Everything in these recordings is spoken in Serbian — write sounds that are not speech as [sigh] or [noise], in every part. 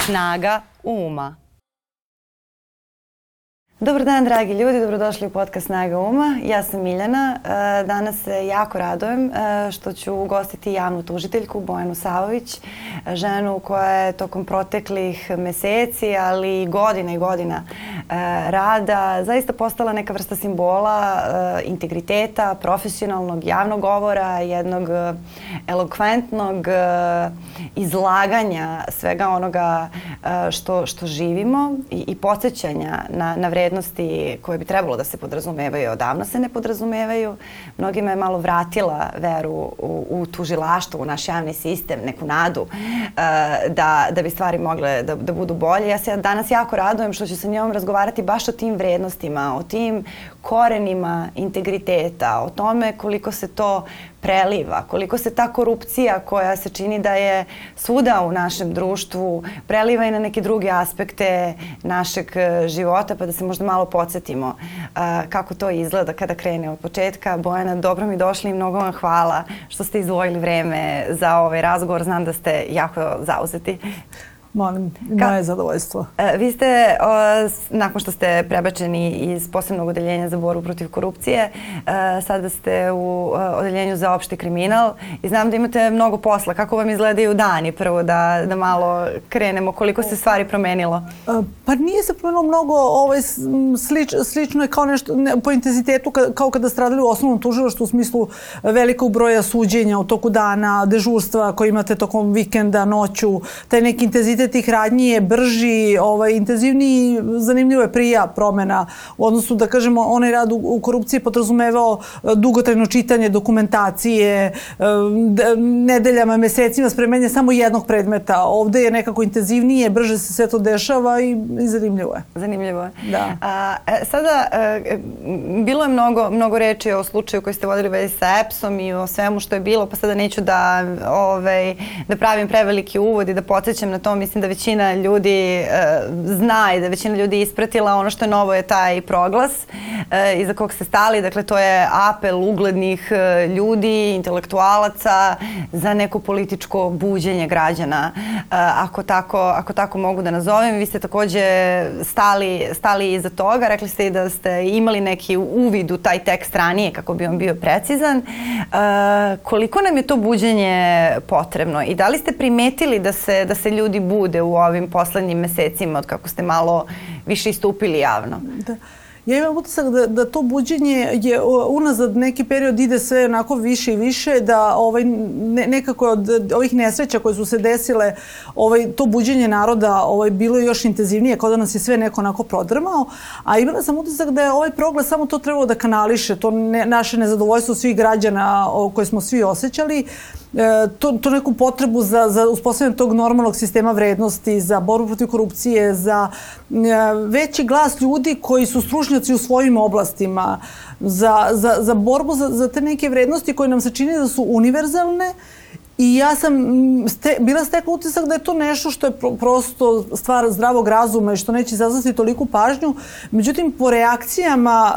Snaga uma. Dobar dan, dragi ljudi, dobrodošli u podcast Snaga Uma. Ja sam Miljana. E, danas se jako radojem e, što ću ugostiti javnu tužiteljku Bojanu Savović, ženu koja je tokom proteklih meseci, ali i godina i godina e, rada zaista postala neka vrsta simbola integriteta, profesionalnog javnog govora, jednog elokventnog izlaganja svega onoga što, što živimo i, i podsjećanja na, na vrednost vrednosti koje bi trebalo da se podrazumevaju odavno se ne podrazumevaju. Mnogima je malo vratila veru u, u tužilaštvo, u naš javni sistem, neku nadu uh, da, da bi stvari mogle da, da budu bolje. Ja se danas jako radujem što ću sa njom razgovarati baš o tim vrednostima, o tim korenima integriteta, o tome koliko se to preliva, koliko se ta korupcija koja se čini da je svuda u našem društvu preliva i na neke druge aspekte našeg e, života, pa da se možda malo podsjetimo uh, kako to izgleda kada krene od početka. Bojana, dobro mi došli i mnogo vam hvala što ste izdvojili vreme za ovaj razgovor. Znam da ste jako zauzeti. Molim, moje zadovoljstvo. E, vi ste, nakon što ste prebačeni iz posebnog odeljenja za boru protiv korupcije, e, sada ste u odeljenju za opšti kriminal i znam da imate mnogo posla. Kako vam izgledaju dani prvo da, da malo krenemo? Koliko se stvari promenilo? E, pa nije se promenilo mnogo. Ovaj, slič, slično je kao nešto ne, po intenzitetu kao kada stradali u osnovnom tužilaštvu u smislu velikog broja suđenja u toku dana, dežurstva koje imate tokom vikenda, noću, taj neki intenzitet tih radnji je brži, ovaj, intenzivniji, zanimljivo je prija promena u odnosu da kažemo onaj rad u, u korupciji podrazumevao e, dugotrajno čitanje dokumentacije, e, nedeljama, mesecima spremenje samo jednog predmeta. Ovde je nekako intenzivnije, brže se sve to dešava i, i zanimljivo je. Zanimljivo je. Da. A, e, sada, e, bilo je mnogo, mnogo reči o slučaju koji ste vodili vezi sa EPS-om i o svemu što je bilo, pa sada neću da, ovaj, da pravim preveliki uvod i da podsjećam na to. Mislim da većina ljudi uh, zna i da većina ljudi ispratila ono što je novo je taj proglas uh, iza kog ste stali. Dakle, to je apel uglednih uh, ljudi, intelektualaca za neko političko buđenje građana, ako, tako, ako tako mogu da nazovem. Vi ste takođe stali, stali iza toga. Rekli ste i da ste imali neki uvid u taj tekst ranije kako bi on bio precizan. Koliko nam je to buđenje potrebno i da li ste primetili da se, da se ljudi budu bude u ovim poslednjim mesecima od kako ste malo više istupili javno? Da. Ja imam utisak da, da to buđenje je unazad neki period ide sve onako više i više, da ovaj, ne, nekako od ovih nesreća koje su se desile, ovaj, to buđenje naroda ovaj, bilo još intenzivnije, kao da nas je sve neko onako prodrmao, a imala sam utisak da je ovaj proglas samo to trebalo da kanališe, to ne, naše nezadovoljstvo svih građana o, koje smo svi osjećali, E, to, to neku potrebu za, za uspostavljanje tog normalnog sistema vrednosti, za borbu protiv korupcije, za e, veći glas ljudi koji su stručnjaci u svojim oblastima, za, za, za borbu za, za te neke vrednosti koje nam se čini da su univerzalne I ja sam ste, bila stekla utisak da je to nešto što je pro, prosto stvar zdravog razuma i što neće izazvati toliku pažnju. Međutim, po reakcijama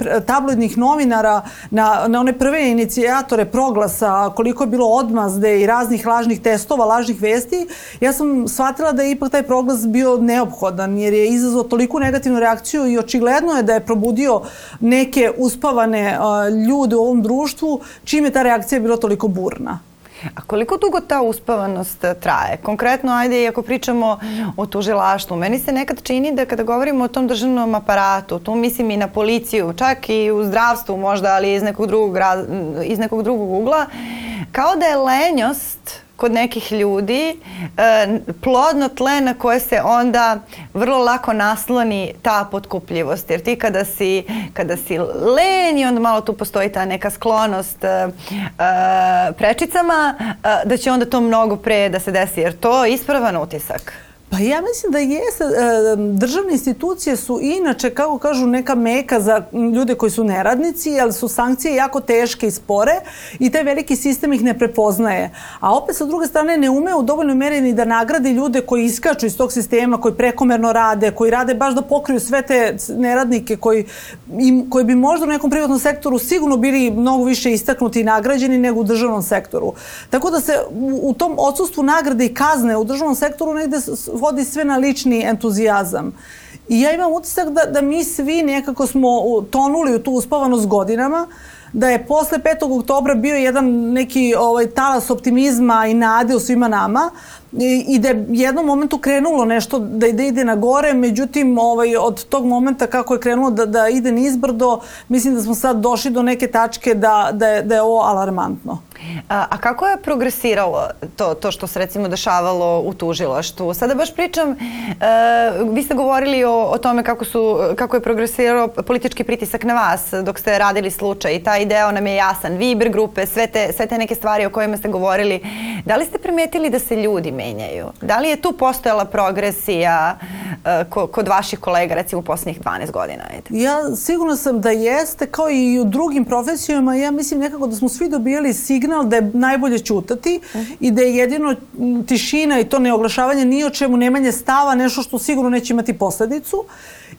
e, tabloidnih novinara na, na one prve inicijatore proglasa, koliko je bilo odmazde i raznih lažnih testova, lažnih vesti, ja sam shvatila da je ipak taj proglas bio neophodan jer je izazvao toliku negativnu reakciju i očigledno je da je probudio neke uspavane e, ljude u ovom društvu, čim je ta reakcija bila toliko burna. A koliko dugo ta uspavanost e, traje? Konkretno, ajde, ako pričamo o tužilaštvu, meni se nekad čini da kada govorimo o tom državnom aparatu, tu mislim i na policiju, čak i u zdravstvu možda, ali iz nekog drugog, iz nekog drugog ugla, kao da je lenjost kod nekih ljudi e, plodno tle na koje se onda vrlo lako nasloni ta potkupljivost. Jer ti kada si, kada si lenji, onda malo tu postoji ta neka sklonost e, e, prečicama, e, da će onda to mnogo pre da se desi. Jer to je ispravan utisak. Pa ja mislim da jeste. Državne institucije su inače, kako kažu, neka meka za ljude koji su neradnici, ali su sankcije jako teške i spore i taj veliki sistem ih ne prepoznaje. A opet sa druge strane ne ume u dovoljnoj meri ni da nagradi ljude koji iskaču iz tog sistema, koji prekomerno rade, koji rade baš da pokriju sve te neradnike koji, im, koji bi možda u nekom privatnom sektoru sigurno bili mnogo više istaknuti i nagrađeni nego u državnom sektoru. Tako da se u, u tom odsustvu nagrade i kazne u državnom sektoru negde vodi sve na lični entuzijazam. I ja imam utisak da, da mi svi nekako smo tonuli u tu uspavanost godinama, da je posle 5. oktobra bio jedan neki ovaj, talas optimizma i nade u svima nama, i, da je jednom momentu krenulo nešto da, da ide na gore, međutim ovaj, od tog momenta kako je krenulo da, da ide nizbrdo, mislim da smo sad došli do neke tačke da, da, je, da je ovo alarmantno. A, a kako je progresiralo to, to što se recimo dešavalo u tužilaštvu? Sada baš pričam, e, vi ste govorili o, o tome kako, su, kako je progresirao politički pritisak na vas dok ste radili slučaj i taj deo nam je jasan. Viber grupe, sve te, sve te neke stvari o kojima ste govorili. Da li ste primetili da se ljudi menjaju? Da li je tu postojala progresija ko, kod vaših kolega recimo u poslednjih 12 godina? Ajde? Ja sigurno sam da jeste, kao i u drugim profesijama, ja mislim nekako da smo svi dobijali signal da je najbolje ćutati uh -huh. i da je jedino tišina i to neoglašavanje ni o čemu nemanje stava nešto što sigurno neće imati posledicu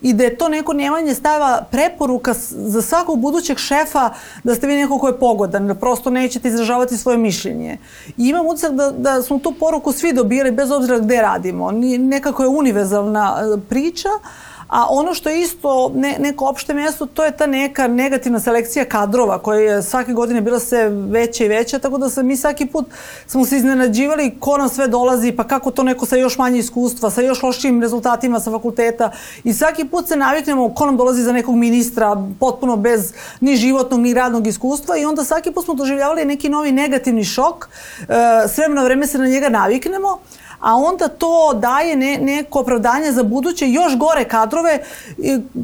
i da je to neko nemanje stava preporuka za svakog budućeg šefa da ste vi neko ko je pogodan, da prosto nećete izražavati svoje mišljenje. I imam utisak da, da smo tu poruku svi dobili bez obzira gde radimo. Nekako je univerzalna e, priča, A ono što je isto ne, neko opšte mesto, to je ta neka negativna selekcija kadrova koja je svake godine bila sve veća i veća, tako da se mi svaki put smo se iznenađivali ko nam sve dolazi, pa kako to neko sa još manje iskustva, sa još lošim rezultatima sa fakulteta. I svaki put se naviknemo ko nam dolazi za nekog ministra potpuno bez ni životnog ni radnog iskustva i onda svaki put smo doživljavali neki novi negativni šok, e, sve na vreme se na njega naviknemo, a onda to daje ne, neko opravdanje za buduće još gore kadrove,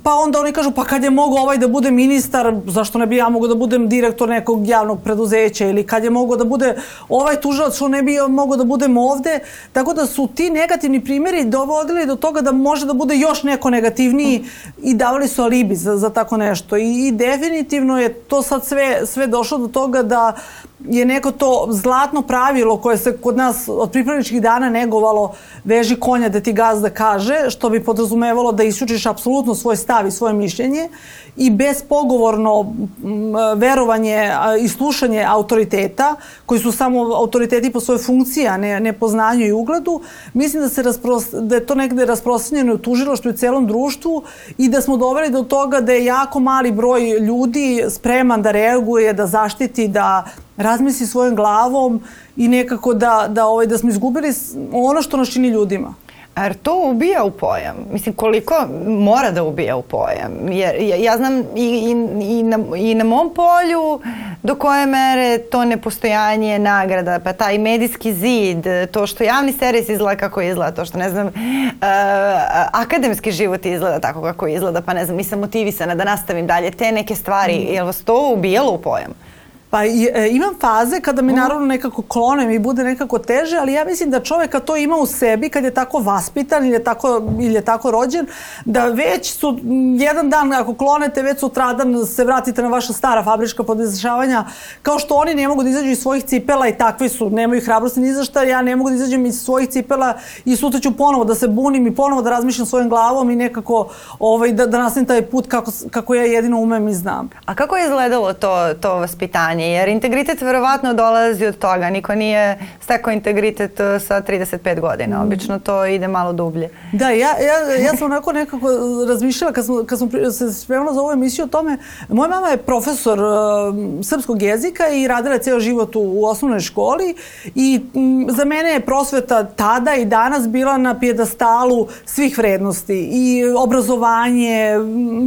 pa onda oni kažu pa kad je mogo ovaj da bude ministar, zašto ne bi ja mogo da budem direktor nekog javnog preduzeća? Ili kad je mogo da bude ovaj tužilac, što ne bi mogo da budem ovde, tako da su ti negativni primjeri dovodili do toga da može da bude još neko negativniji i davali su alibi za, za tako nešto. I, i definitivno je to sad sve, sve došlo do toga da je neko to zlatno pravilo koje se kod nas od pripravničkih dana negovalo veži konja da ti gazda kaže, što bi podrazumevalo da isključiš apsolutno svoj stav i svoje mišljenje i bespogovorno verovanje i slušanje autoriteta, koji su samo autoriteti po svojoj funkciji, a ne, ne po znanju i ugledu, mislim da, se raspros, da je to negde rasprostranjeno u tužilaštvu i celom društvu i da smo doveli do toga da je jako mali broj ljudi spreman da reaguje, da zaštiti, da razmisli svojom glavom i nekako da, da, ovaj, da smo izgubili ono što nas čini ljudima. Jer to ubija u pojam. Mislim, koliko mora da ubija u pojam. Jer ja, ja znam i, i, i, na, i na mom polju do koje mere to nepostojanje nagrada, pa taj medijski zid, to što javni servis izgleda kako izgleda, to što ne znam, uh, akademski život izgleda tako kako izgleda, pa ne znam, nisam motivisana da nastavim dalje te neke stvari. Mm. Je li vas to ubijalo u pojam? Pa e, imam faze kada mi naravno nekako klone i bude nekako teže, ali ja mislim da čovek kad to ima u sebi, kad je tako vaspitan ili je tako, ili je tako rođen, da već su jedan dan ako klonete, već sutradan se vratite na vaša stara fabrička podizrašavanja, kao što oni ne mogu da izađu iz svojih cipela i takvi su, nemaju hrabrosti ni za šta, ja ne mogu da izađem iz svojih cipela i sutra ću ponovo da se bunim i ponovo da razmišljam svojim glavom i nekako ovaj, da, da nastavim taj put kako, kako ja jedino umem i znam. A kako je izgledalo to, to vaspitanje? Stanje, jer integritet verovatno dolazi od toga. Niko nije stekao integritet uh, sa 35 godina. Mm. Obično to ide malo dublje. Da, ja, ja, ja sam onako nekako razmišljala kad, smo, kad smo se spremala za ovu emisiju o tome. Moja mama je profesor uh, srpskog jezika i radila je ceo život u, u osnovnoj školi i m, za mene je prosveta tada i danas bila na pjedestalu svih vrednosti i obrazovanje,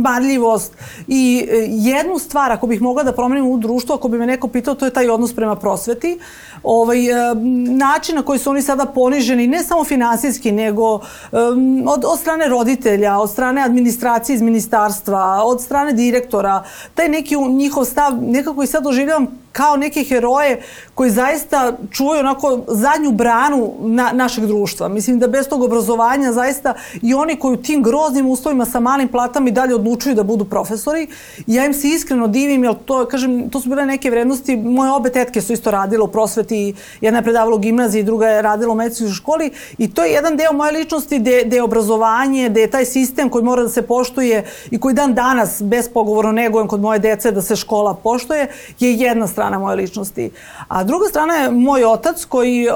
marljivost i e, jednu stvar ako bih mogla da promenim u društvu, ako bi me neko pitao, to je taj odnos prema prosveti. Ovaj, e, način na koji su oni sada poniženi, ne samo finansijski, nego um, od, od strane roditelja, od strane administracije iz ministarstva, od strane direktora, taj neki njihov stav nekako i sad doživljavam kao neke heroje koji zaista čuvaju onako zadnju branu na, našeg društva. Mislim da bez tog obrazovanja zaista i oni koji u tim groznim uslovima sa malim platama i dalje odlučuju da budu profesori, ja im se iskreno divim, jer to, kažem, to su bile neke vrednosti, moje obe tetke su isto radile u prosveti, jedna je predavala u gimnaziji, druga je radila u medicinskoj školi i to je jedan deo moje ličnosti gde, je obrazovanje, gde je taj sistem koji mora da se poštuje i koji dan danas bespogovorno negujem kod moje dece da se škola poštuje, je jedna strana moje ličnosti. A druga strana je moj otac koji uh,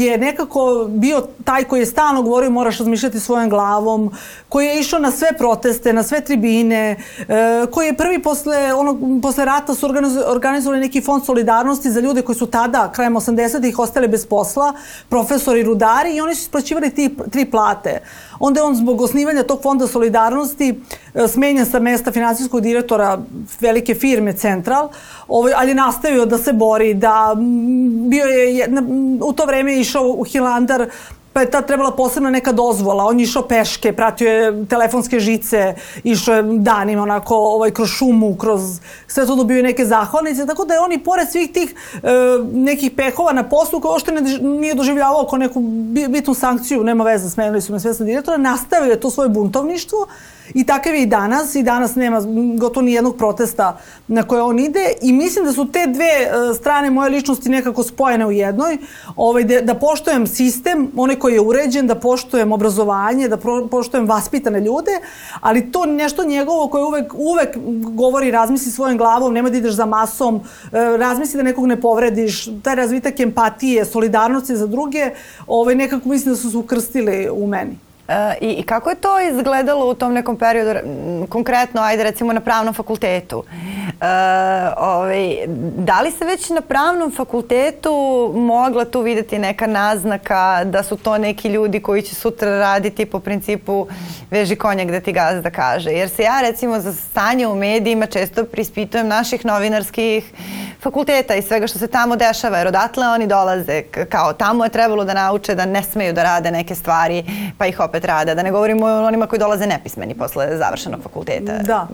je nekako bio taj koji je stalno govorio moraš razmišljati svojom glavom, koji je išao na sve proteste, na sve tribine, uh, koji je prvi posle, ono, posle rata su organizovali neki fond solidarnosti za ljude koji su tada, krajem 80-ih, ostali bez posla, profesori, rudari i oni su isplaćivali tri, tri plate. Onda je on zbog osnivanja tog fonda solidarnosti e, smenjen sa mesta finansijskog direktora velike firme Central, ovaj, ali je nastavio da se bori, da bio je, u to vreme išao u Hilandar pa je tad trebala posebna neka dozvola. On je išao peške, pratio je telefonske žice, išao je danima onako ovaj, kroz šumu, kroz sve to dobio neke zahvalnice, tako da je on i pored svih tih e, nekih pehova na poslu, kao što ne, nije doživljavao kao neku bitnu sankciju, nema veze, smenili su me svesna direktora, nastavio je to svoje buntovništvo I takav je i danas i danas nema gotovo ni jednog protesta na koje on ide i mislim da su te dve e, strane moje ličnosti nekako spojene u jednoj, ovaj, da, da poštojem sistem, onaj koji je uređen, da poštojem obrazovanje, da pro, poštojem vaspitane ljude, ali to nešto njegovo koje uvek, uvek govori razmisli svojom glavom, nema da ideš za masom, e, razmisli da nekog ne povrediš, taj razvitak empatije, solidarnosti za druge, ovaj, nekako mislim da su se ukrstili u meni. E, I, I kako je to izgledalo u tom nekom periodu, konkretno, ajde recimo na pravnom fakultetu? E, ovaj, da li se već na pravnom fakultetu mogla tu videti neka naznaka da su to neki ljudi koji će sutra raditi po principu veži konja gde ti gazda kaže? Jer se ja recimo za stanje u medijima često prispitujem naših novinarskih fakulteta i svega što se tamo dešava, jer odatle oni dolaze, kao tamo je trebalo da nauče da ne smeju da rade neke stvari, pa ih opet rade. Da ne govorimo o onima koji dolaze nepismeni posle završenog fakulteta. Da.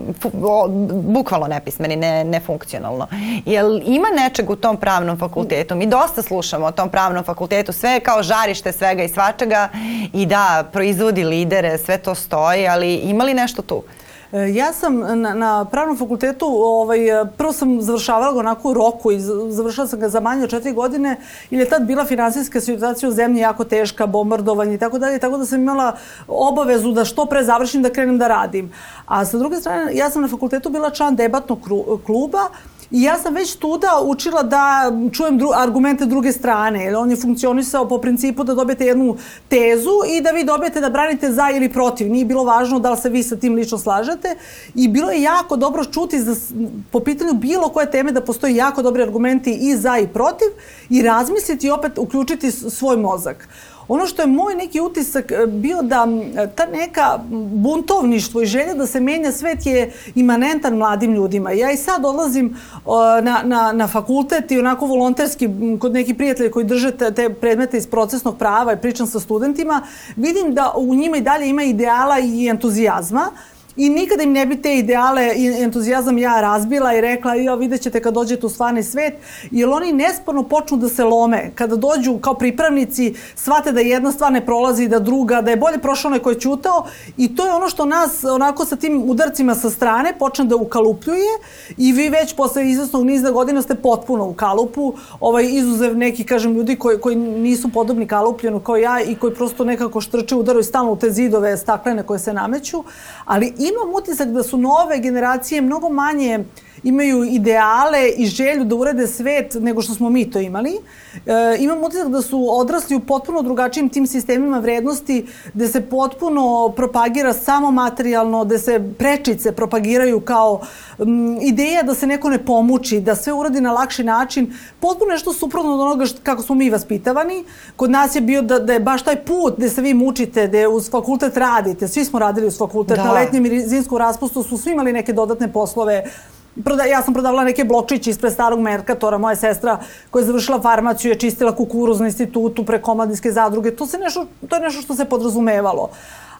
Bukvalno nepismeni, ne, nefunkcionalno. Jel ima nečeg u tom pravnom fakultetu? Mi dosta slušamo o tom pravnom fakultetu, sve je kao žarište svega i svačega i da, proizvodi lidere, sve to stoji, ali ima li nešto tu? E, ja sam na, na pravnom fakultetu, ovaj, prvo sam završavala ga onako u roku i završala sam ga za manje od četiri godine, ili je tad bila finansijska situacija u zemlji jako teška, bombardovanje i tako dalje, tako da sam imala obavezu da što pre završim da krenem da radim. A sa druge strane, ja sam na fakultetu bila član debatnog kluba, I ja sam već tuda učila da čujem dru argumente druge strane, jer on je funkcionisao po principu da dobijete jednu tezu i da vi dobijete da branite za ili protiv. Nije bilo važno da li se vi sa tim lično slažete i bilo je jako dobro čuti za, po pitanju bilo koje teme da postoji jako dobri argumenti i za i protiv i razmisliti i opet uključiti svoj mozak. Ono što je moj neki utisak e, bio da ta neka buntovništvo i želja da se menja svet je imanentan mladim ljudima. Ja i sad odlazim na, na, na fakultet i onako volonterski kod nekih prijatelja koji drže te, te predmete iz procesnog prava i pričam sa studentima, vidim da u njima i dalje ima ideala i entuzijazma I nikada im ne bi te ideale i entuzijazam ja razbila i rekla, jo, vidjet ćete kad dođete u stvarni svet, jer oni nesporno počnu da se lome. Kada dođu kao pripravnici, shvate da jedna stvar ne prolazi, da druga, da je bolje prošao onaj je čutao i to je ono što nas onako sa tim udarcima sa strane počne da ukalupljuje i vi već posle izvesnog niza godina ste potpuno u kalupu, ovaj, izuzev neki, kažem, ljudi koji, koji nisu podobni kalupljenu kao ja i koji prosto nekako štrče, udaraju stalno u te zidove staklene koje se nameću, ali imam utisak da su nove generacije mnogo manje imaju ideale i želju da urede svet nego što smo mi to imali. E, imam utisak da su odrasli u potpuno drugačijim tim sistemima vrednosti gde se potpuno propagira samo materijalno, gde se prečice propagiraju kao m, ideja da se neko ne pomuči, da sve uradi na lakši način. Potpuno nešto suprotno od onoga što, kako smo mi vaspitavani. Kod nas je bio da, da je baš taj put gde se vi mučite, gde uz fakultet radite. Svi smo radili uz fakultet. Da. Na letnjem i zimskom raspustu su svi imali neke dodatne poslove Proda, ja sam prodavala neke blokčiće ispred starog Merkatora, moja sestra koja je završila farmaciju je čistila kukuruz na institutu preko omladinske zadruge. To, se nešto, to je nešto što se podrazumevalo.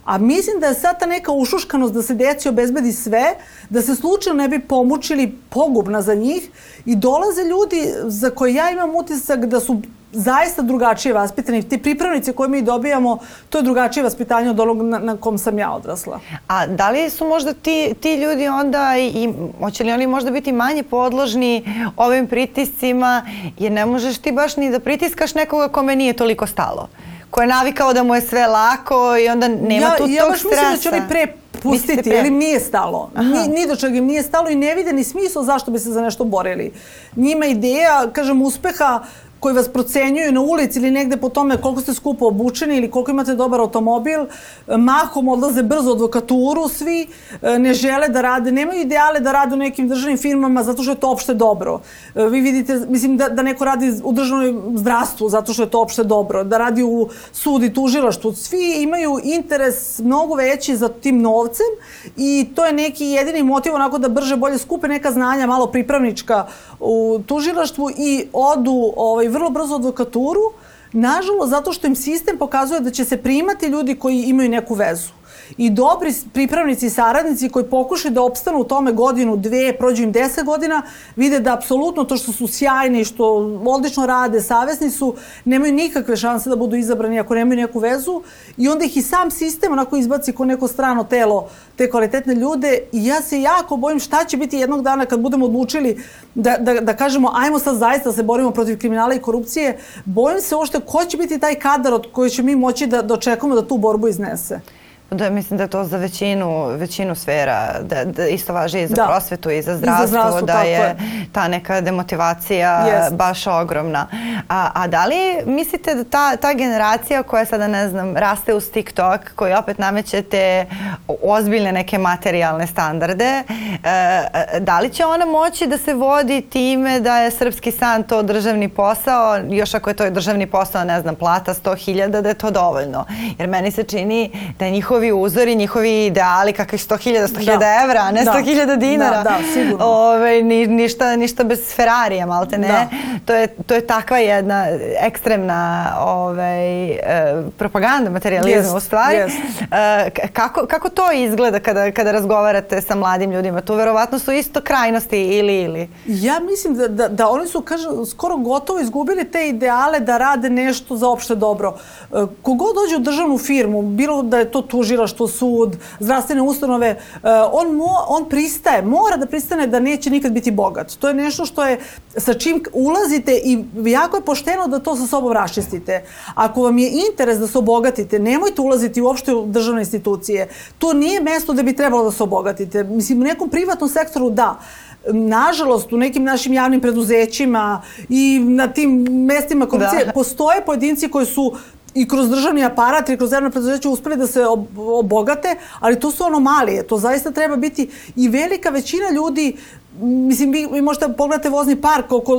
A mislim da je sad ta neka ušuškanost da se deci obezbedi sve, da se slučajno ne bi pomučili pogubna za njih i dolaze ljudi za koje ja imam utisak da su zaista drugačije vaspitani. Ti pripravnici koje mi dobijamo, to je drugačije vaspitanje od onog na, na kom sam ja odrasla. A da li su možda ti, ti ljudi onda i, hoće li oni možda biti manje podložni ovim pritiscima jer ne možeš ti baš ni da pritiskaš nekoga kome nije toliko stalo? Ko je navikao da mu je sve lako i onda nema ja, tu ja tog stresa. Ja baš mislim da će oni pre pustiti, jer im nije stalo. Ni, ni do čega im nije stalo i ne vide ni smisla zašto bi se za nešto borili. Njima ideja, kažem, uspeha koji vas procenjuju na ulici ili negde po tome koliko ste skupo obučeni ili koliko imate dobar automobil, mahom odlaze brzo advokaturu, svi e, ne žele da rade, nemaju ideale da rade u nekim državnim firmama zato što je to opšte dobro. E, vi vidite, mislim da, da neko radi u državnom zdravstvu zato što je to opšte dobro, da radi u sud i tužilaštvu. Svi imaju interes mnogo veći za tim novcem i to je neki jedini motiv onako da brže bolje skupe neka znanja, malo pripravnička u tužilaštvu i odu ovaj, vrlo brzo advokaturu, nažalost zato što im sistem pokazuje da će se primati ljudi koji imaju neku vezu i dobri pripravnici i saradnici koji pokušaju da opstanu u tome godinu, dve, prođu im deset godina, vide da apsolutno to što su sjajni, što odlično rade, savesni su, nemaju nikakve šanse da budu izabrani ako nemaju neku vezu. I onda ih i sam sistem onako izbaci ko neko strano telo te kvalitetne ljude. I ja se jako bojim šta će biti jednog dana kad budemo odlučili da, da, da kažemo ajmo sad zaista da se borimo protiv kriminala i korupcije, bojim se ošte ko će biti taj kadar od koji će mi moći da dočekamo da tu borbu iznese. Da, mislim da to za većinu, većinu sfera, da, da isto važi i za da. prosvetu i za zdravstvo, I za zdravstvo da je, je ta neka demotivacija yes. baš ogromna. A, a da li mislite da ta, ta generacija koja sada, ne znam, raste uz TikTok, koji opet namećete ozbiljne neke materijalne standarde, e, e, da li će ona moći da se vodi time da je srpski san to državni posao, još ako je to državni posao, ne znam, plata 100.000, da je to dovoljno. Jer meni se čini da je njihovi njihovi uzori, njihovi ideali, kakvih 100.000, 100.000 da. evra, a ne da. 100.000 dinara. Da, da, sigurno. Ove, ni, ništa, ništa bez Ferrarija, malte ne. Da. To, je, to je takva jedna ekstremna ovaj, e, propaganda materializma yes, u stvari. Yes. E, kako, kako to izgleda kada, kada razgovarate sa mladim ljudima? Tu verovatno su isto krajnosti ili ili. Ja mislim da, da, da oni su, kažem, skoro gotovo izgubili te ideale da rade nešto za opšte dobro. E, kogod dođe u državnu firmu, bilo da je to tuži tužilaštvo, sud, zdravstvene ustanove, e, on, mo, on pristaje, mora da pristane da neće nikad biti bogat. To je nešto što je sa čim ulazite i jako je pošteno da to sa sobom raščistite. Ako vam je interes da se obogatite, nemojte ulaziti uopšte u državne institucije. To nije mesto da bi trebalo da se obogatite. Mislim, u nekom privatnom sektoru da, nažalost u nekim našim javnim preduzećima i na tim mestima korupcije da. postoje pojedinci koji su i kroz državni aparat i kroz javno preduzeće uspeli da se obogate, ali to su anomalije. To zaista treba biti i velika većina ljudi mislim, vi, vi možete pogledati vozni park oko,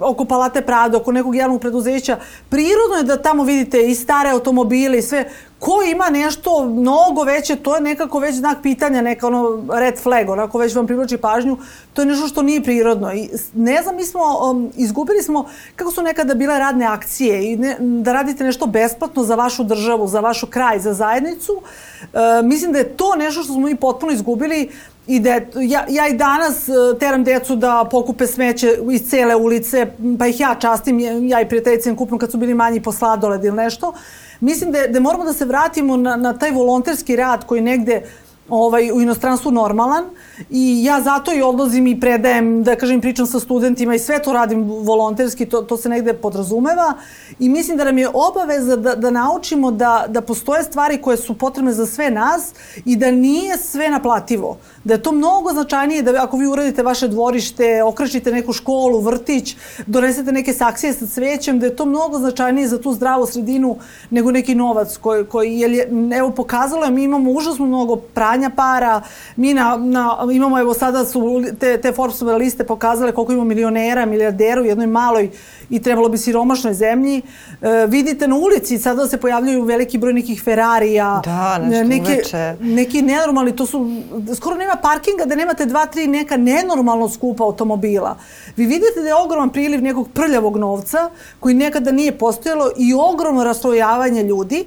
oko Palate Prado, oko nekog javnog preduzeća. Prirodno je da tamo vidite i stare automobile i sve. Ko ima nešto mnogo veće, to je nekako već znak pitanja, neka ono red flag, onako već vam privlači pažnju. To je nešto što nije prirodno. I ne znam, mi smo, um, izgubili smo kako su nekada bile radne akcije i ne, da radite nešto besplatno za vašu državu, za vašu kraj, za zajednicu. Uh, mislim da je to nešto što smo mi potpuno izgubili i da ja, ja i danas e, teram decu da pokupe smeće iz cele ulice, pa ih ja častim, ja i prijateljicim kupim kad su bili manji po sladoled ili nešto. Mislim da, da moramo da se vratimo na, na taj volonterski rad koji negde ovaj, u inostranstvu normalan i ja zato i odlazim i predajem, da kažem, pričam sa studentima i sve to radim volonterski, to, to se negde podrazumeva i mislim da nam je obaveza da, da naučimo da, da postoje stvari koje su potrebne za sve nas i da nije sve naplativo. Da je to mnogo značajnije da ako vi uradite vaše dvorište, okrećite neku školu, vrtić, donesete neke saksije sa cvećem, da je to mnogo značajnije za tu zdravu sredinu nego neki novac koji, koji je, evo pokazalo je, mi imamo užasno mnogo pranja para, mi na, na, imamo, evo sada su te, te Forbesove liste pokazale koliko imamo milionera, milijardera u jednoj maloj i trebalo bi siromašnoj zemlji. E, vidite na ulici sada se pojavljaju veliki broj nekih Ferrarija. Da, nešto neke, uveče. Neki nenormalni, to su, skoro nema parkinga da nemate dva, tri neka nenormalno skupa automobila. Vi vidite da je ogroman priliv nekog prljavog novca koji nekada nije postojalo i ogromno raslojavanje ljudi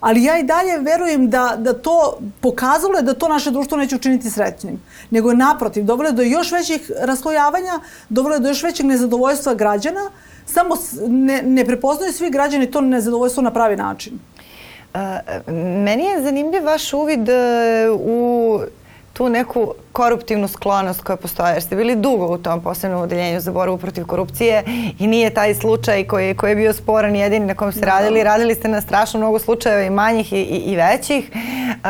ali ja i dalje verujem da, da to pokazalo je da to naše društvo neće učiniti srećnim. Nego je naprotiv, dovelo je do još većih raslojavanja, dovelo je do još većeg nezadovoljstva građana, samo ne, ne prepoznaju svi građani to nezadovoljstvo na pravi način. Uh, meni je zanimljiv vaš uvid uh, u tu neku koruptivnu sklonost koja postoje, jer ste bili dugo u tom posebnom odeljenju za borbu protiv korupcije i nije taj slučaj koji, koji je bio sporan jedini na kom ste da. radili. Radili ste na strašno mnogo slučajeva i manjih i, i, i većih. Uh,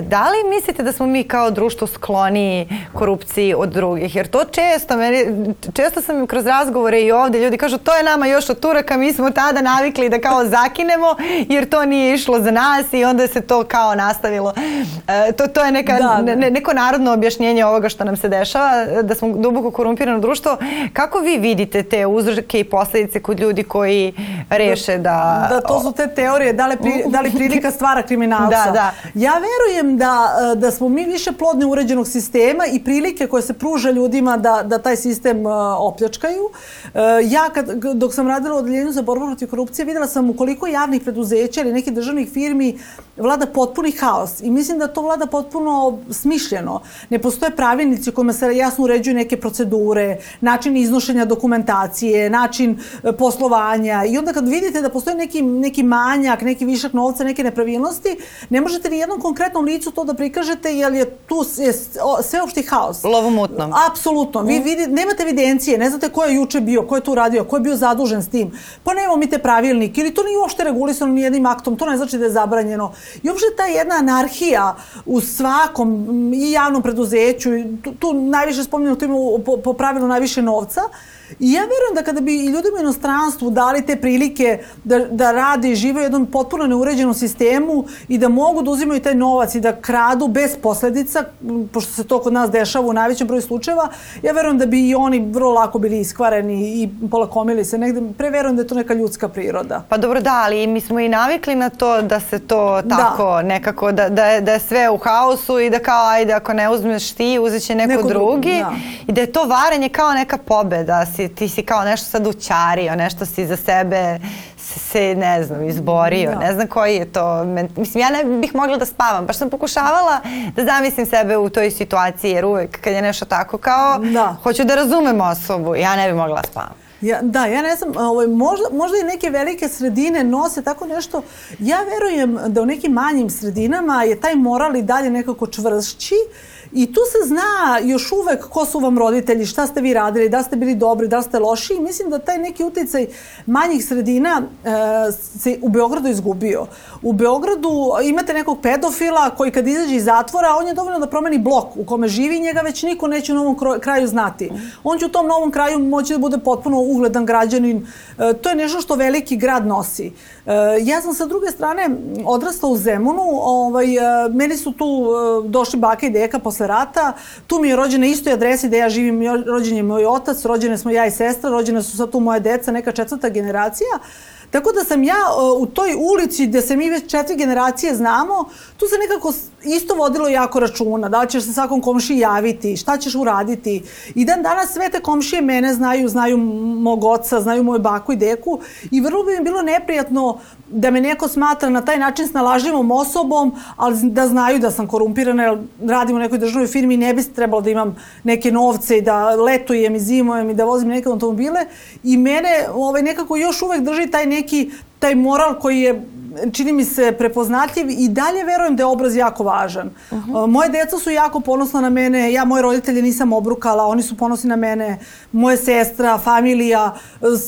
da li mislite da smo mi kao društvo skloni korupciji od drugih? Jer to često, meni, često sam kroz razgovore i ovde ljudi kažu to je nama još od Turaka, mi smo tada navikli da kao zakinemo jer to nije išlo za nas i onda se to kao nastavilo. Uh, to, to je neka, da, da. Ne, neko narodno objašnjenje ovoga što nam se dešava, da smo duboko korumpirano društvo. Kako vi vidite te uzroke i posledice kod ljudi koji reše da... Da, to su te teorije, da li, pri, da li prilika stvara kriminalca. Da, da. Ja verujem da, da smo mi više plodne uređenog sistema i prilike koje se pruža ljudima da, da taj sistem uh, opljačkaju. Uh, ja, kad, dok sam radila u odeljenju za borbu protiv korupcije, videla sam u koliko javnih preduzeća ili nekih državnih firmi vlada potpuni haos. I mislim da to vlada potpuno smišljeno. Ne postoje pravilnici kojima se jasno uređuju neke procedure, način iznošenja dokumentacije, način e, poslovanja i onda kad vidite da postoji neki, neki manjak, neki višak novca, neke nepravilnosti, ne možete ni jednom konkretnom licu to da prikažete jer je tu je sveopšti haos. Lovomutno. Apsolutno. Vi mm. vidi, nemate evidencije, ne znate ko je juče bio, ko je tu radio, ko je bio zadužen s tim. Pa nemamo mi te pravilnik ili to nije uopšte regulisano ni jednim aktom, to ne znači da je zabranjeno. I uopšte ta jedna anarhija u svakom i javnom preduzeću, tu, tu najviše spominjamo, tu imamo po, po pravilu najviše novca, I ja verujem da kada bi i ljudima u inostranstvu dali te prilike da, da rade i žive u jednom potpuno neuređenom sistemu i da mogu da uzimaju taj novac i da kradu bez posledica, pošto se to kod nas dešava u najvećem broju slučajeva, ja verujem da bi i oni vrlo lako bili iskvareni i polakomili se negde. Pre verujem da je to neka ljudska priroda. Pa dobro da, ali mi smo i navikli na to da se to da. tako da. nekako, da, da, je, da je sve u haosu i da kao ajde ako ne uzmeš ti, uzet će neko, neko drugi. Da. I da je to varenje kao neka pobeda si, ti si kao nešto sad učario, nešto si za sebe se, ne znam, izborio. Da. Ne znam koji je to. Mislim, ja ne bih mogla da spavam. Baš sam pokušavala da zamislim sebe u toj situaciji, jer uvek kad je nešto tako kao, da. hoću da razumem osobu, ja ne bih mogla da spavam. Ja, da, ja ne znam, ovaj, možda, možda i neke velike sredine nose tako nešto. Ja verujem da u nekim manjim sredinama je taj moral i dalje nekako čvršći I tu se zna još uvek ko su vam roditelji, šta ste vi radili, da ste bili dobri, da ste loši i mislim da taj neki uticaj manjih sredina e, se u Beogradu izgubio. U Beogradu imate nekog pedofila koji kad izađe iz zatvora, on je dovoljno da promeni blok u kome živi njega već niko neće u novom kraju znati. On će u tom novom kraju moći da bude potpuno ugledan građanin. E, to je nešto što veliki grad nosi. E, ja sam sa druge strane odrasla u Zemunu, ovaj, e, meni su tu e, došli baka i deka posle posle rata. Tu mi je rođena istoj adresi gde ja živim, rođen je moj otac, rođene smo ja i sestra, rođene su sad tu moje deca, neka četvrta generacija. Tako da sam ja u toj ulici gde se mi već četiri generacije znamo, tu se nekako isto vodilo jako računa, da li ćeš se svakom komšiji javiti, šta ćeš uraditi. I dan danas sve te komšije mene znaju, znaju mog oca, znaju moju baku i deku i vrlo bi mi bilo neprijatno da me neko smatra na taj način snalažljivom osobom, ali da znaju da sam korumpirana, jer radim u nekoj državnoj firmi i ne bi trebalo da imam neke novce i da letujem i zimujem i da vozim neke automobile. I mene ovaj, nekako još uvek drži taj neki taj moral koji je čini mi se prepoznatljiv i dalje verujem da je obraz jako važan. Uh -huh. Moje deca su jako ponosna na mene, ja moje roditelje nisam obrukala, oni su ponosni na mene, moje sestra, familija,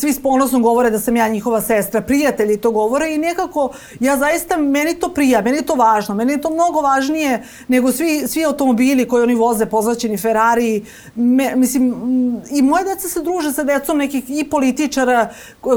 svi s ponosom govore da sam ja njihova sestra, prijatelji to govore i nekako ja zaista, meni to prija, meni je to važno, meni je to mnogo važnije nego svi, svi automobili koji oni voze, pozvaćeni Ferrari, me, mislim, i moje deca se druže sa decom nekih i političara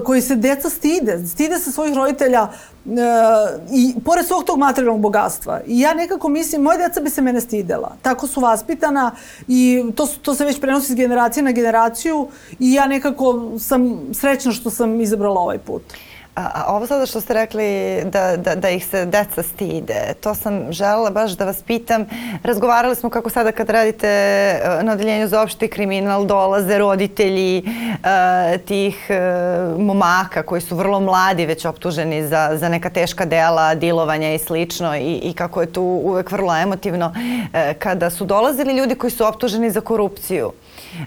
koji se deca stide, stide se svojih roditelja, E, i pored svog tog materijalnog bogatstva. I ja nekako mislim, moje deca bi se mene stidela. Tako su vaspitana i to, to se već prenosi iz generacije na generaciju i ja nekako sam srećna što sam izabrala ovaj put. A, ovo sada što ste rekli da, da, da ih se deca stide, to sam želela baš da vas pitam. Razgovarali smo kako sada kad radite e, na odeljenju za opšti kriminal dolaze roditelji uh, tih uh, momaka koji su vrlo mladi već optuženi za, za neka teška dela, dilovanja i slično i, i kako je tu uvek vrlo emotivno uh, kada su dolazili ljudi koji su optuženi za korupciju.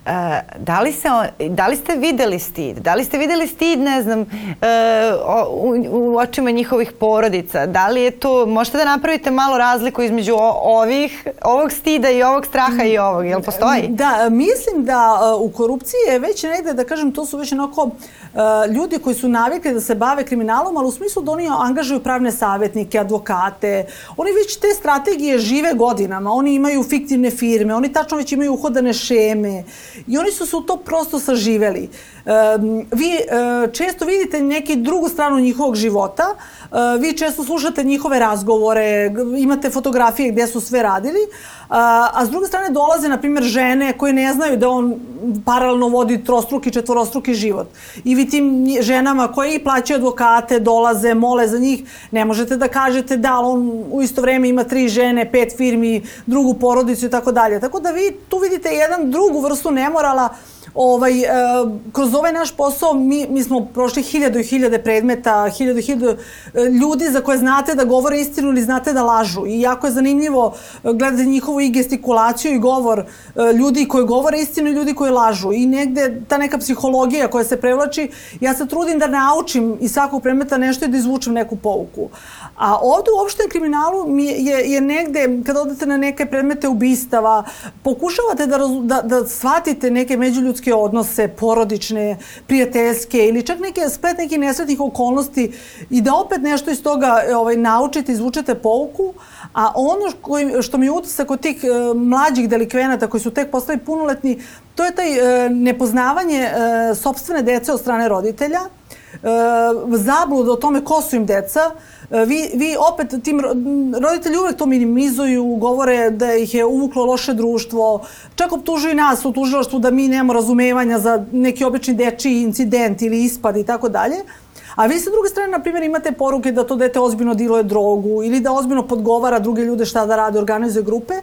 Uh, E, da, li se, da li ste videli stid? Da li ste videli stid, ne znam, e, u, u očima njihovih porodica? Da li je to, možete da napravite malo razliku između ovih, ovog stida i ovog straha i ovog, jel postoji? Da, mislim da e, u korupciji je već negde, da kažem, to su već onako ljudi koji su navikli da se bave kriminalom, ali u smislu da oni angažuju pravne savjetnike, advokate. Oni već te strategije žive godinama. Oni imaju fiktivne firme, oni tačno već imaju uhodane šeme i oni su se u to prosto saživeli. Vi e, često vidite neki drugu stranu njihovog života, e, vi često slušate njihove razgovore, imate fotografije gde su sve radili, a s druge strane dolaze, na primjer, žene koje ne znaju da on paralelno vodi trostruki, četvorostruki život. I vi tim ženama koje i plaćaju advokate, dolaze, mole za njih, ne možete da kažete da on u isto vreme ima tri žene, pet firmi, drugu porodicu i tako dalje. Tako da vi tu vidite jedan drugu vrstu nemorala ovaj, e, kroz ovaj naš posao mi, mi smo prošli hiljadu i hiljade predmeta, hiljadu i hiljadu e, ljudi za koje znate da govore istinu ili znate da lažu. I jako je zanimljivo e, gledati njihovu i gestikulaciju i govor ljudi koji govore istinu i ljudi koji lažu. I negde ta neka psihologija koja se prevlači, ja se trudim da naučim iz svakog predmeta nešto i da izvučem neku pouku. A ovde u opštem kriminalu mi je, je negde, kada odete na neke predmete ubistava, pokušavate da, da, da shvatite neke međuljudske odnose, porodične, prijateljske ili čak neke splet nekih nesretnih okolnosti i da opet nešto iz toga ovaj, naučite, izvučete pouku, a ono koji, što mi je utisak od tih e, mlađih delikvenata koji su tek postali punoletni, to je taj e, nepoznavanje e, sobstvene dece od strane roditelja, e, zablud o tome ko su im deca, E, vi, vi opet, tim roditelji uvek to minimizuju, govore da ih je uvuklo loše društvo, čak optužuju nas u tužilaštvu da mi nemamo razumevanja za neki obični dečiji incident ili ispad i tako dalje. A vi sa druge strane, na primjer, imate poruke da to dete ozbiljno diluje drogu ili da ozbiljno podgovara druge ljude šta da rade, organizuje grupe.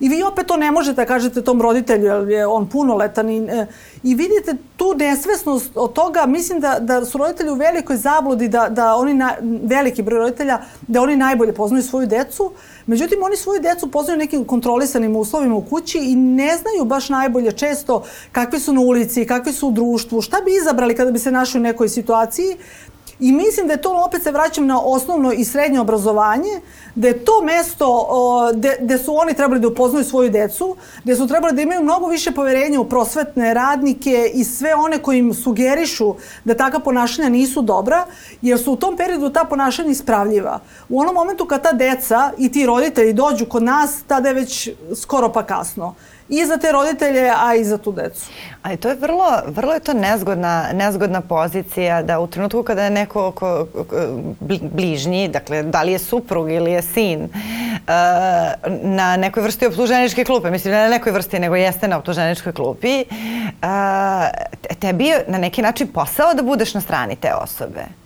I vi opet to ne možete da kažete tom roditelju, jer je on punoletan. I, e, i vidite tu nesvesnost od toga, mislim da, da su roditelji u velikoj zabludi, da, da oni, na, veliki broj roditelja, da oni najbolje poznaju svoju decu. Međutim, oni svoju decu poznaju nekim kontrolisanim uslovima u kući i ne znaju baš najbolje često kakvi su na ulici, kakvi su u društvu, šta bi izabrali kada bi se našli u nekoj situaciji. I mislim da je to, opet se vraćam na osnovno i srednje obrazovanje, da je to mesto gde su oni trebali da upoznaju svoju decu, gde su trebali da imaju mnogo više poverenja u prosvetne radnike i sve one koji im sugerišu da taka ponašanja nisu dobra, jer su u tom periodu ta ponašanja ispravljiva. U onom momentu kad ta deca i ti roditelji dođu kod nas, tada je već skoro pa kasno i za te roditelje, a i za tu decu. Ali to je vrlo, vrlo je to nezgodna, nezgodna pozicija da u trenutku kada je neko ko, ko, bližnji, dakle da li je suprug ili je sin, uh, na nekoj vrsti optuženičke klupe, mislim ne na nekoj vrsti, nego jeste na optuženičkoj klupi, uh, tebi je na neki način posao da budeš na strani te osobe.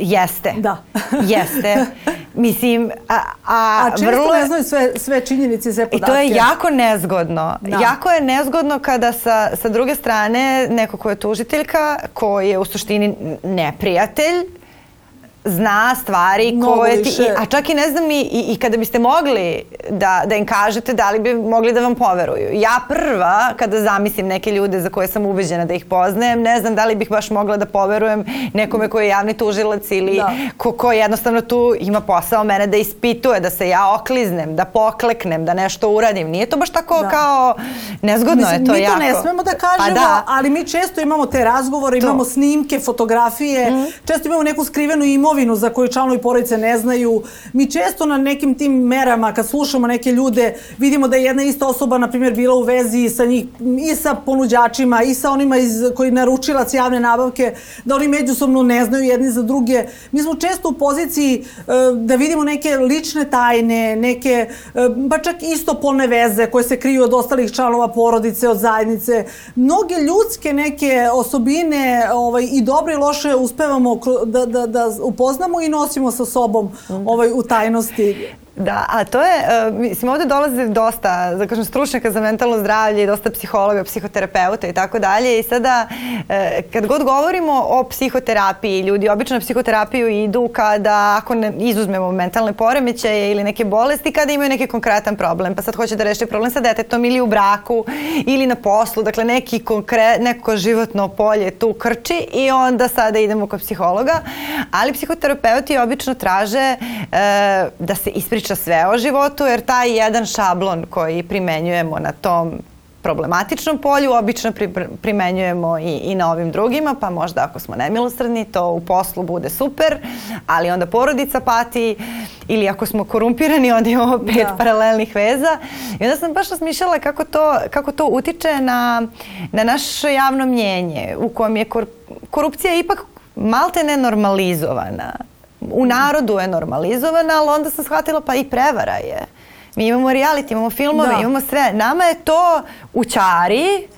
Jeste. Da. [laughs] Jeste. Mislim, a, a, a vrlo... ne znaju sve, sve činjenice, sve podatke. I to je jako nezgodno. Da. Jako je nezgodno kada sa, sa druge strane neko ko je tužiteljka, koji je u suštini neprijatelj, zna stvari Mnogo koje ti... A čak i ne znam i, i, i kada biste mogli da, da im kažete da li bi mogli da vam poveruju. Ja prva, kada zamislim neke ljude za koje sam ubeđena da ih poznajem, ne znam da li bih baš mogla da poverujem nekome koji je javni tužilac ili da. ko, ko jednostavno tu ima posao mene da ispituje, da se ja okliznem, da pokleknem, da nešto uradim. Nije to baš tako da. kao... Nezgodno Mislim, je to jako. Mi to ne smemo da kažemo, pa da. ali mi često imamo te razgovore, imamo to. snimke, fotografije, mm. često imamo neku skrivenu imovinu imovinu za koju članovi porodice ne znaju. Mi često na nekim tim merama, kad slušamo neke ljude, vidimo da je jedna ista osoba, na primjer, bila u vezi sa njih, i sa ponuđačima, i sa onima iz, koji naručilac javne nabavke, da oni međusobno ne znaju jedni za druge. Mi smo često u poziciji e, da vidimo neke lične tajne, neke, e, pa čak istopolne veze koje se kriju od ostalih članova porodice, od zajednice. Mnoge ljudske neke osobine ovaj, i dobre i loše uspevamo da, da, da upoznamo i nosimo sa sobom ovaj, u tajnosti. Da, a to je, uh, mislim, ovde dolaze dosta, da kažem, stručnjaka za mentalno zdravlje dosta psihologa, psihoterapeuta i tako dalje. I sada uh, kad god govorimo o psihoterapiji, ljudi obično psihoterapiju idu kada, ako ne izuzmemo mentalne poremećaje ili neke bolesti, kada imaju neki konkretan problem, pa sad hoće da reši problem sa detetom ili u braku ili na poslu, dakle neki konkre, neko životno polje tu krči i onda sada idemo kod psihologa, ali psihoterapeuti obično traže uh, da se ispriča priča sve o životu, jer taj jedan šablon koji primenjujemo na tom problematičnom polju, obično pri, primenjujemo i, i na ovim drugima, pa možda ako smo nemilosrdni, to u poslu bude super, ali onda porodica pati ili ako smo korumpirani, onda imamo pet da. paralelnih veza. I onda sam baš razmišljala kako to, kako to utiče na, na naše javno mnjenje, u kojem je kor, korupcija ipak malte nenormalizovana u narodu je normalizovana, ali onda sam shvatila pa i prevara je. Mi imamo reality, imamo filmove, da. imamo sve. Nama je to u čari,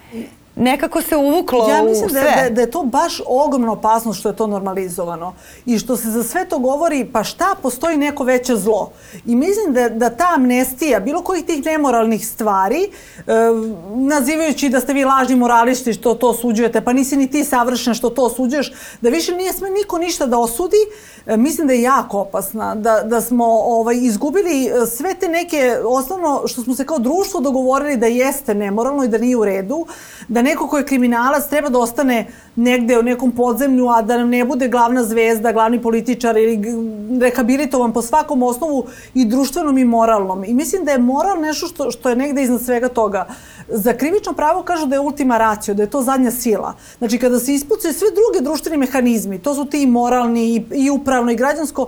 nekako se uvuklo ja mislim u sve. Da, da, da je to baš ogromno opasno što je to normalizovano i što se za sve to govori pa šta postoji neko veće zlo. I mislim da, da ta amnestija bilo kojih tih nemoralnih stvari e, nazivajući da ste vi lažni moralisti što to osuđujete pa nisi ni ti savršen što to osuđuješ da više nije sme niko ništa da osudi e, mislim da je jako opasna da, da smo ovaj, izgubili e, sve te neke osnovno što smo se kao društvo dogovorili da jeste nemoralno i da nije u redu da neko ko je kriminalac treba da ostane negde u nekom podzemlju, a da nam ne bude glavna zvezda, glavni političar ili rehabilitovan po svakom osnovu i društvenom i moralnom. I mislim da je moral nešto što, što je negde iznad svega toga. Za krivično pravo kažu da je ultima racio, da je to zadnja sila. Znači, kada se ispucaju sve druge društveni mehanizmi, to su ti moralni i, i upravno i građansko,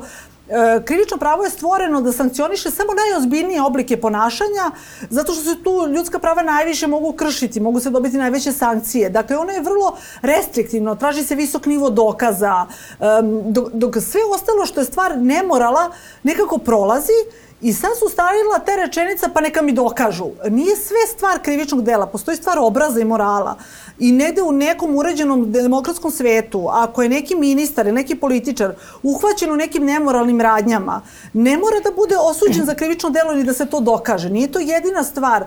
krivično pravo je stvoreno da sankcioniše samo najozbiljnije oblike ponašanja, zato što se tu ljudska prava najviše mogu kršiti, mogu se dobiti najveće sankcije. Dakle, ono je vrlo restriktivno, traži se visok nivo dokaza, dok, dok sve ostalo što je stvar nemorala nekako prolazi I sad su stavila te rečenica pa neka mi dokažu. Nije sve stvar krivičnog dela, postoji stvar obraza i morala. I negde u nekom uređenom demokratskom svetu, ako je neki ministar ili neki političar uhvaćen u nekim nemoralnim radnjama, ne mora da bude osuđen za krivično delo ili da se to dokaže. Nije to jedina stvar.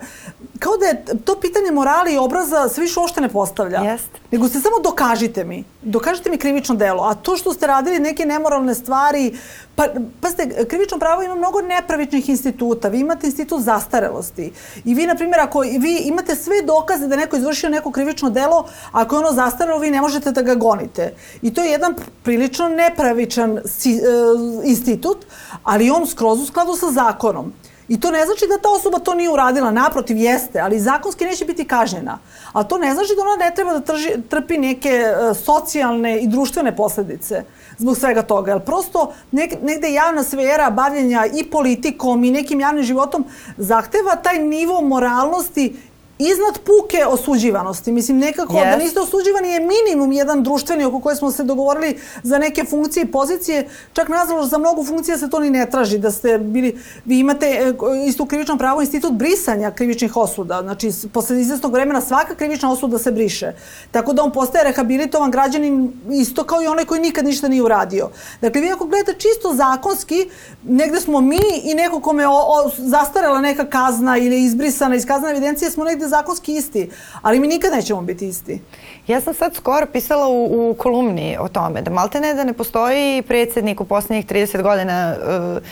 Kao da je to pitanje morala i obraza se više uopšte ne postavlja. Jest. Nego se samo dokažite mi. Dokažite mi krivično delo. A to što ste radili neke nemoralne stvari, pa, pa ste, krivično pravo ima mnogo nepravičnih instituta. Vi imate institut zastarelosti. I vi, na primjer, ako vi imate sve dokaze da neko izvršio neko krivično delo, ako je ono zastarelo, vi ne možete da ga gonite. I to je jedan prilično nepravičan si, uh, institut, ali on skroz u skladu sa zakonom. I to ne znači da ta osoba to nije uradila, naprotiv jeste, ali zakonski neće biti kažnjena. A to ne znači da ona ne treba da trži, trpi neke uh, socijalne i društvene posledice zbog svega toga. Jer prosto nek, negde javna sfera bavljenja i politikom i nekim javnim životom zahteva taj nivo moralnosti iznad puke osuđivanosti. Mislim, nekako yes. da niste osuđivani je minimum jedan društveni oko koje smo se dogovorili za neke funkcije i pozicije. Čak nazvalo za mnogo funkcija se to ni ne traži. Da ste bili, vi imate e, isto u krivičnom pravu institut brisanja krivičnih osuda. Znači, posle izvestnog vremena svaka krivična osuda se briše. Tako da on postaje rehabilitovan građanin isto kao i onaj koji nikad ništa nije uradio. Dakle, vi ako gledate čisto zakonski, negde smo mi i neko kome o, o, zastarela neka kazna ili izbrisana iz kaznane evidencije, smo negde zakonski isti, ali mi nikad nećemo biti isti. Ja sam sad skoro pisala u, u kolumni o tome, da malte ne da ne postoji predsednik u poslednjih 30 godina uh,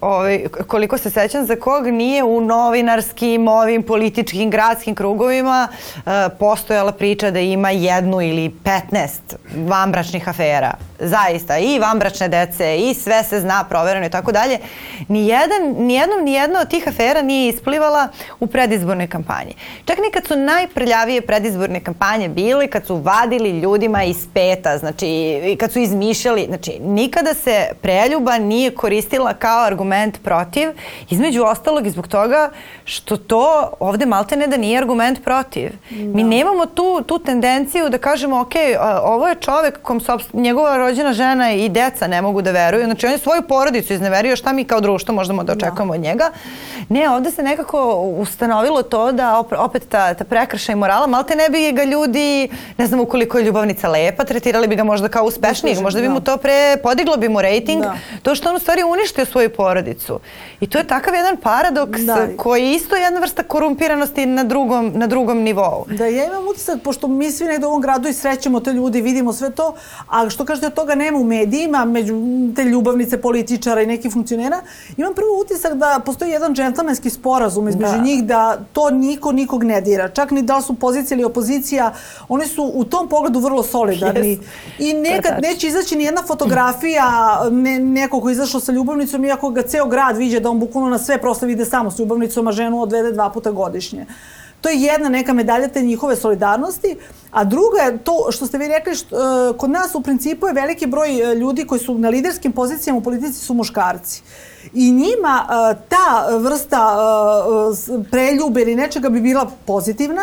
ovaj, koliko se sećam, za kog nije u novinarskim, ovim političkim, gradskim krugovima uh, postojala priča da ima jednu ili 15 vanbračnih afera. Zaista, i vanbračne dece, i sve se zna, provereno i tako dalje. Nijedan, nijednom, nijedna od tih afera nije isplivala u predizbornoj kampanji. Čak ni kad su najprljavije predizborne kampanje bile, kad su vadili ljudima iz peta, znači, kad su izmišljali, znači, nikada se preljuba nije koristila kao argument protiv, između ostalog i zbog toga što to ovde malte ne da nije argument protiv. Da. Mi nemamo tu, tu tendenciju da kažemo, ok, ovo je čovek kom njegova rođena žena i deca ne mogu da veruju, znači on je svoju porodicu izneverio, šta mi kao društvo možemo da, da. očekujemo da. od njega. Ne, ovde se nekako ustanovilo to da opet ta, ta prekršaj morala, malte ne bi ga ljudi, ne znam ukoliko je ljubavnica lepa, tretirali bi ga možda kao uspešnijeg, možda bi mu to pre podiglo bi mu rating, da. to što on u stvari uništio svoju porodicu. I to je takav jedan paradoks da. koji je isto jedna vrsta korumpiranosti na drugom, na drugom nivou. Da, ja imam utisak, pošto mi svi negde u ovom gradu i srećemo te ljudi, vidimo sve to, a što kažete, toga nema u medijima, među te ljubavnice političara i nekih funkcionera, imam prvo utisak da postoji jedan džentlmenski sporazum između da. njih da to niko nikog ne dira. Čak ni da su pozicija ili opozicija, oni su u tom pogledu vrlo solidarni. Yes. I nekad neće izaći ni jedna fotografija ne, neko ko izašao sa ljubavnicom, iako ga ceo grad viđe da on bukvalno na sve proslave ide samo s ljubavnicom, a ženu odvede dva puta godišnje. To je jedna neka medalja te njihove solidarnosti, a druga je to što ste vi rekli, što, uh, kod nas u principu je veliki broj e, ljudi koji su na liderskim pozicijama u politici su muškarci. I njima uh, ta vrsta uh, preljube ili nečega bi bila pozitivna,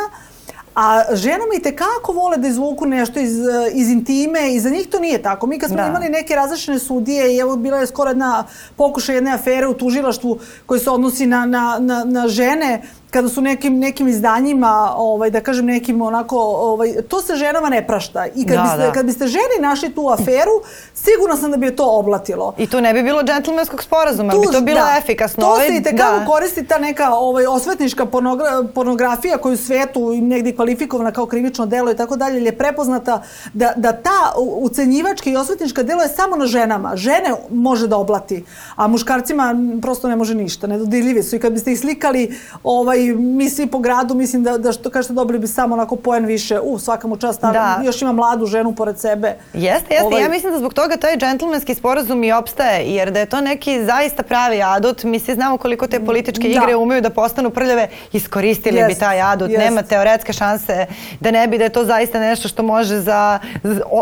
A ženama i tekako vole da izvuku nešto iz, iz intime i za njih to nije tako. Mi kad smo da. imali neke različne sudije i evo bila je skoro jedna pokušaj jedne afere u tužilaštvu koji se odnosi na, na, na, na žene kada su nekim, nekim izdanjima, ovaj, da kažem nekim onako, ovaj, to se ženama ne prašta. I kad, da, biste, da. kad biste ženi našli tu aferu, sigurno sam da bi je to oblatilo. I tu ne bi bilo džentlmenskog sporazuma, tu, bi to bilo da, efikasno. To ovaj, se i tekako da. koristi ta neka ovaj, osvetnička pornogra, pornografija koju u svetu negdje kvalifikovana kao krivično delo i tako dalje, je prepoznata da, da ta ucenjivačka i osvetnička delo je samo na ženama. Žene može da oblati, a muškarcima prosto ne može ništa. Nedodirljivi su i kad biste ih slikali ovaj, mi svi po gradu, mislim da, da što kažete, dobili bi samo onako poen više. U, svaka mu čast, da. još ima mladu ženu pored sebe. Jeste, jeste. Ovaj... Ja mislim da zbog toga taj džentlmenski sporazum i opstaje, jer da je to neki zaista pravi adut. Mi svi znamo koliko te političke da. igre umeju da postanu prljave, iskoristili jest, bi taj adut. Jest. Nema teoretske šanse da ne bi da je to zaista nešto što može za,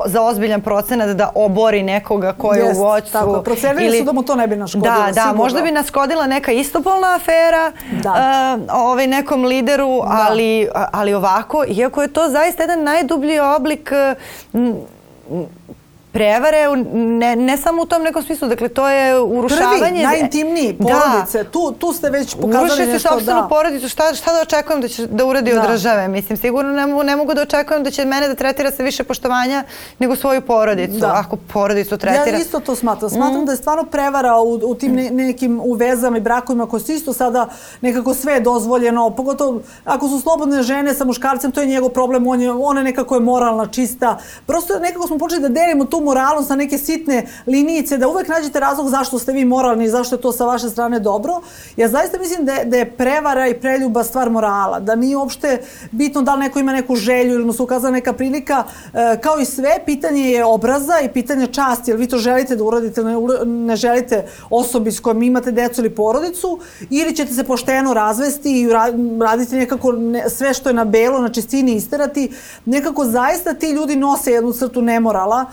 za ozbiljan procenat da obori nekoga ko je u voćcu. Tako, procenili ili... su da mu to ne bi naškodilo. Da, da, sigurno. možda bi naškodila neka istopolna afera. Da. Uh, ovaj nekom lideru, da. ali, ali ovako, iako je to zaista jedan najdublji oblik prevare ne, ne samo u tom nekom smislu, dakle to je urušavanje... Prvi, najintimniji, da. porodice, da. tu, tu ste već pokazali nešto. Urušite sobstvenu da. porodicu, šta, šta da očekujem da će da uradi da. od države? Mislim, sigurno ne mogu, ne mogu da očekujem da će mene da tretira sa više poštovanja nego svoju porodicu. Da. Ako porodicu tretira... Ja isto to smatram. Smatram mm. da je stvarno prevara u, u tim ne, nekim uvezama i brakovima koji su isto sada nekako sve dozvoljeno, pogotovo ako su slobodne žene sa muškarcem, to je njegov problem, on je, ona nekako je moralna, čista. Prosto nekako smo počeli da delimo tu moralnost na neke sitne linijice, da uvek nađete razlog zašto ste vi moralni i zašto je to sa vaše strane dobro. Ja zaista mislim da je, da je prevara i preljuba stvar morala, da nije uopšte bitno da li neko ima neku želju ili mu se ukazala neka prilika. E, kao i sve, pitanje je obraza i pitanje časti, jer vi to želite da uradite, ne, ne želite osobi s kojom imate decu ili porodicu, ili ćete se pošteno razvesti i raditi nekako ne, sve što je na belo, na čistini isterati. Nekako zaista ti ljudi nose jednu crtu nemorala,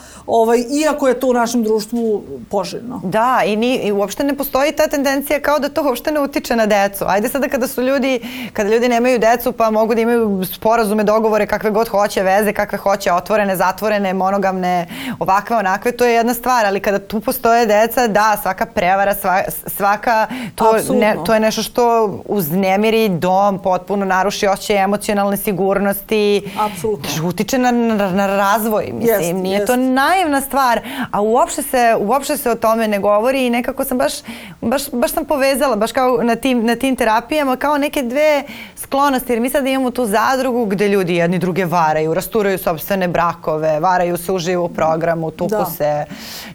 ovaj, iako je to u našem društvu poželjno. Da, i, ni, i uopšte ne postoji ta tendencija kao da to uopšte ne utiče na decu. Ajde sada kada su ljudi, kada ljudi nemaju decu pa mogu da imaju sporazume, dogovore, kakve god hoće, veze, kakve hoće, otvorene, zatvorene, monogamne, ovakve, onakve, to je jedna stvar, ali kada tu postoje deca, da, svaka prevara, sva, svaka, to, ne, to je nešto što uznemiri dom, potpuno naruši osjećaj emocionalne sigurnosti. Apsolutno. Utiče na, na, na razvoj, mislim. Jest, nije jest. to naivno naravna stvar, a uopšte se, uopšte se o tome ne govori i nekako sam baš, baš, baš sam povezala, baš kao na tim, na tim terapijama, kao neke dve sklonosti, jer mi sad imamo tu zadrugu gde ljudi jedni druge varaju, rasturaju sobstvene brakove, varaju se uživo u programu, tuku da. se,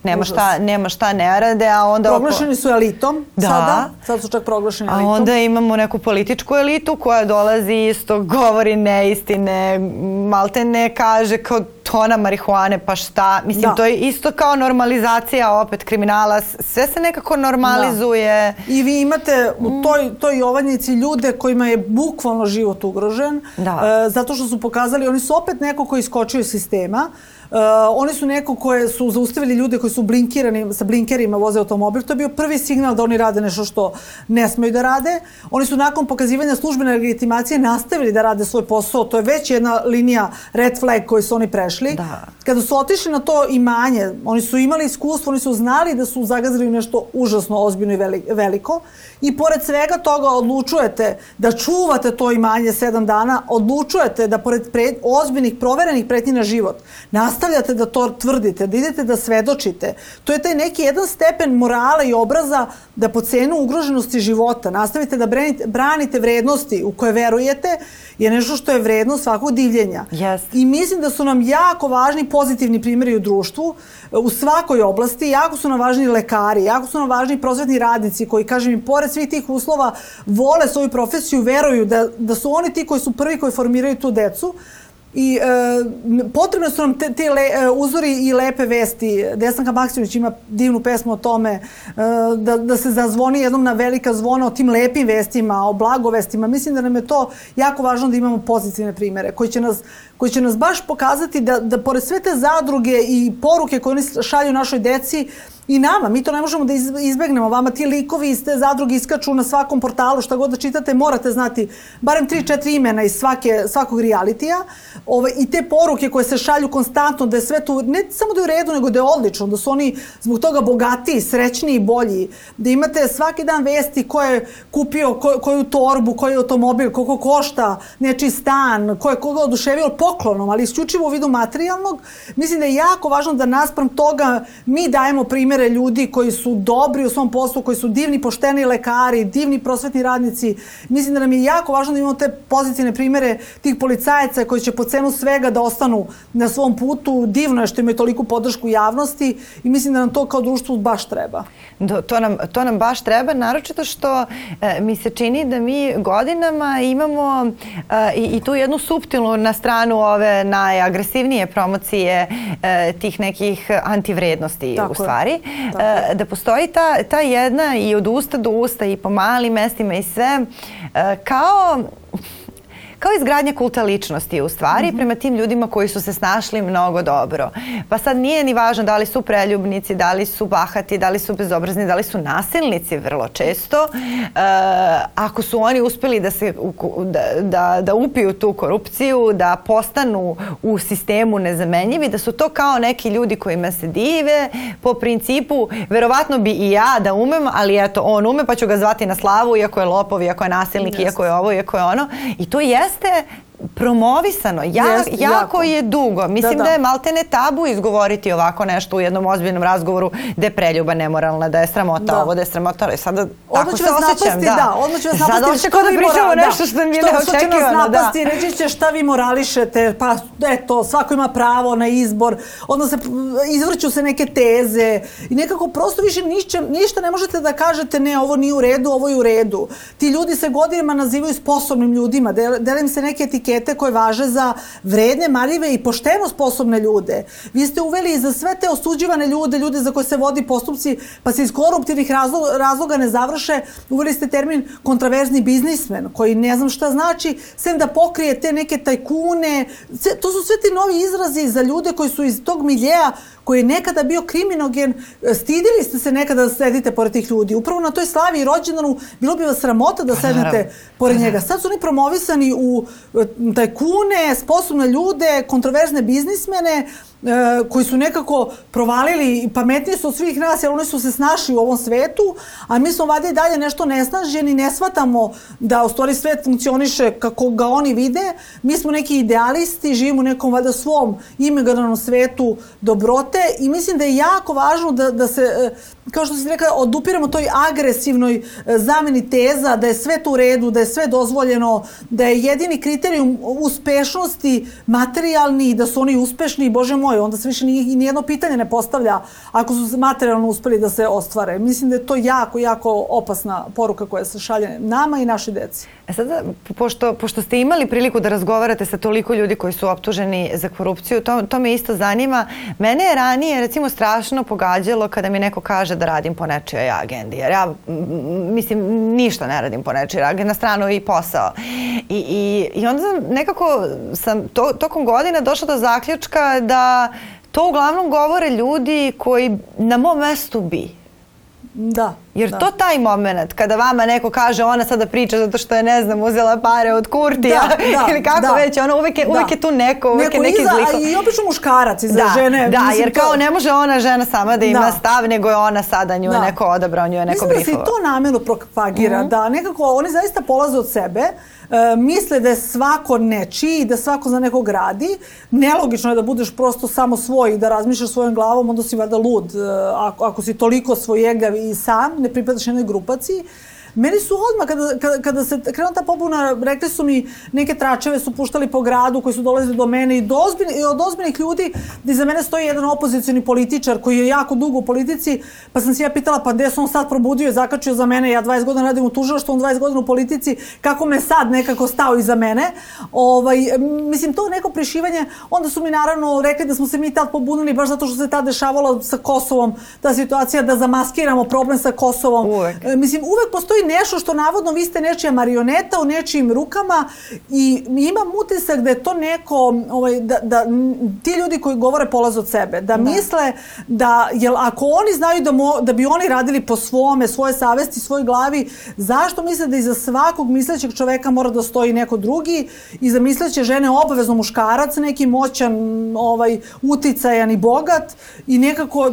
nema šta, nema šta ne rade, a onda... Proglašeni su elitom da. sada, sad su čak proglašeni elitom. A onda imamo neku političku elitu koja dolazi isto, govori neistine, malte ne kaže kao tona marihuane, pa šta? Mislim, da. to je isto kao normalizacija opet kriminala. Sve se nekako normalizuje. Da. I vi imate u mm. toj, toj Jovanjici ljude kojima je bukvalno život ugrožen. Da. E, zato što su pokazali, oni su opet neko koji iskočio iz sistema. Uh, oni su neko koje su zaustavili ljude koji su blinkirani, sa blinkerima voze automobil. To je bio prvi signal da oni rade nešto što ne smeju da rade. Oni su nakon pokazivanja službene legitimacije nastavili da rade svoj posao. To je već jedna linija red flag koju su oni prešli. Da. Kada su otišli na to imanje, oni su imali iskustvo, oni su znali da su zagazili nešto užasno ozbiljno i veliko. I pored svega toga odlučujete da čuvate to imanje sedam dana, odlučujete da pored pre, ozbiljnih proverenih pretnji na život nastavljate da to tvrdite, da idete da svedočite. To je taj neki jedan stepen morala i obraza da po cenu ugroženosti života nastavite da branite, branite vrednosti u koje verujete je nešto što je vredno svakog divljenja. Yes. I mislim da su nam jako važni pozitivni primjeri u društvu, u svakoj oblasti, jako su nam važni lekari, jako su nam važni prosvetni radnici koji, kažem im, pored svih tih uslova vole svoju profesiju, veruju da, da su oni ti koji su prvi koji formiraju tu decu, I e, potrebne su nam te, te le, e, uzori i lepe vesti. Desanka Maksimović ima divnu pesmu o tome e, da, da se zazvoni jednom na velika zvona o tim lepim vestima, o blagovestima. Mislim da nam je to jako važno da imamo pozitivne primere koji će nas, koji će nas baš pokazati da, da pored sve te zadruge i poruke koje oni šalju našoj deci, I nama, mi to ne možemo da izbegnemo. Vama ti likovi iz te zadruge iskaču na svakom portalu, šta god da čitate, morate znati barem 3-4 imena iz svake, svakog realitija. Ove, I te poruke koje se šalju konstantno, da je sve tu, ne samo da je u redu, nego da je odlično, da su oni zbog toga bogatiji, srećniji, bolji. Da imate svaki dan vesti ko je kupio ko, koju torbu, koji automobil, koliko košta nečiji stan, ko je koga oduševio poklonom, ali isključivo u vidu materijalnog. Mislim da je jako važno da naspram toga mi dajemo primjer primere ljudi koji su dobri u svom poslu, koji su divni, pošteni lekari, divni prosvetni radnici. Mislim da nam je jako važno da imamo te pozitivne primere tih policajaca koji će po cenu svega da ostanu na svom putu. Divno je što imaju toliku podršku javnosti i mislim da nam to kao društvo baš treba. Do, to, nam, to nam baš treba, naročito što e, mi se čini da mi godinama imamo e, i, i tu jednu suptilnu na stranu ove najagresivnije promocije e, tih nekih antivrednosti Tako u stvari. E, da postoji ta, ta jedna i od usta do usta i po malim mestima i sve. E, kao kao izgradnja kulta ličnosti u stvari mm -hmm. prema tim ljudima koji su se snašli mnogo dobro. Pa sad nije ni važno da li su preljubnici, da li su bahati, da li su bezobrazni, da li su nasilnici vrlo često. E, ako su oni uspeli da, se, da, da, da upiju tu korupciju, da postanu u sistemu nezamenjivi, da su to kao neki ljudi kojima se dive po principu verovatno bi i ja da umem, ali eto on ume pa ću ga zvati na slavu iako je lopov, iako je nasilnik, yes. iako je ovo, iako je ono. I to jeste jeste promovisano. Ja, Jest, jako, jako je dugo. Mislim da, da. da je maltene tabu izgovoriti ovako nešto u jednom ozbiljnom razgovoru da je preljuba nemoralna, da je sramota da. ovo, da je sramota ovo. Sada tako se osjećam. Da. da. Odmah će vas napasti. Sad hoće da pričamo da. nešto što mi što, ne očekivano. Što će nas da. napasti, da. reći će šta vi morališete, pa eto, svako ima pravo na izbor, onda se izvrću se neke teze i nekako prosto više ništa, ništa ne možete da kažete ne, ovo nije u redu, ovo je u redu. Ti ljudi se godinama nazivaju sposobnim ljudima, delim se neke etikete etikete koje važe za vredne, marljive i pošteno sposobne ljude. Vi ste uveli za sve te osuđivane ljude, ljude za koje se vodi postupci, pa se iz koruptivnih razloga, razloga ne završe, uveli ste termin kontraverzni biznismen, koji ne znam šta znači, sem da pokrije te neke tajkune. To su sve ti novi izrazi za ljude koji su iz tog miljeja koji je nekada bio kriminogen, stidili ste se nekada da sedite pored tih ljudi. Upravo na toj slavi i rođendanu bilo bi vas sramota da pa sednete pored pa njega. Sad su oni promovisani u tajkune, sposobne ljude, kontroverzne biznismene, e, koji su nekako provalili pametniji su od svih nas jer oni su se snašli u ovom svetu, a mi smo vade i dalje nešto nesnaženi, ne shvatamo da u stvari svet funkcioniše kako ga oni vide. Mi smo neki idealisti, živimo u nekom valjda svom imegarnom svetu dobrote i mislim da je jako važno da, da se, e, kao što se rekla, odupiramo toj agresivnoj e, zameni teza, da je sve to u redu, da je sve dozvoljeno, da je jedini kriterijum uspešnosti materijalni, da su oni uspešni, bože moj, onda se više ni, nijedno pitanje ne postavlja ako su materijalno uspeli da se ostvare. Mislim da je to jako, jako opasna poruka koja se šalje nama i našoj deci. E sada, pošto, pošto ste imali priliku da razgovarate sa toliko ljudi koji su optuženi za korupciju, to, to me isto zanima. Mene je ranije, recimo, strašno pogađalo kada mi neko kaže da radim po nečijoj agendi. Jer ja, mislim, ništa ne radim po nečijoj agendi, na stranu i posao. I, i, i onda nekako sam to, tokom godina došla do zaključka da to uglavnom govore ljudi koji na mom mestu bi. Da. Jer da. to taj moment kada vama neko kaže ona sada priča zato što je ne znam uzela pare od Kurtija da, da, [laughs] ili kako da. već, ono uvek je, uvek da. je tu neko, uvek neko je neki iza, zliko. I obično muškarac iza da, žene. Da, mislim, jer kao to... ne može ona žena sama da ima stav, nego je ona sada nju je neko odabrao, nju je neko Mislim brifovao. da se i to namjerno propagira, Mhm. da nekako oni zaista polaze od sebe, e, misle da je svako nečiji i da svako za nekog radi. Nelogično je da budeš prosto samo svoj i da razmišljaš svojom glavom, onda si valjda lud. E, ako, ako si toliko svojegav i sam, ne pripadaš jednoj grupaciji. Meni su odmah, kada, kada, kada se krenula ta pobuna, rekli su mi, neke tračeve su puštali po gradu koji su dolazili do mene i, do ozbiljni, i od ozbiljnih ljudi, da iza mene stoji jedan opozicioni političar koji je jako dugo u politici, pa sam se ja pitala, pa gde se on sad probudio i zakačio za mene, ja 20 godina radim u tužilaštvu, on 20 godina u politici, kako me sad nekako stao iza mene. Ovaj, mislim, to neko prišivanje, onda su mi naravno rekli da smo se mi tad pobunili baš zato što se tad dešavalo sa Kosovom, ta situacija da zamaskiramo problem sa Kosovom. Uvek. Mislim, uvek postoji nešto što navodno vi ste nečija marioneta u nečijim rukama i imam utisak da je to neko, ovaj, da, da ti ljudi koji govore polaz od sebe, da, misle da, jel ako oni znaju da, mo, da bi oni radili po svome, svoje savesti, svoj glavi, zašto misle da iza svakog mislećeg čoveka mora da stoji neko drugi, iza misleće žene obavezno muškarac, neki moćan, ovaj, uticajan i bogat i nekako e,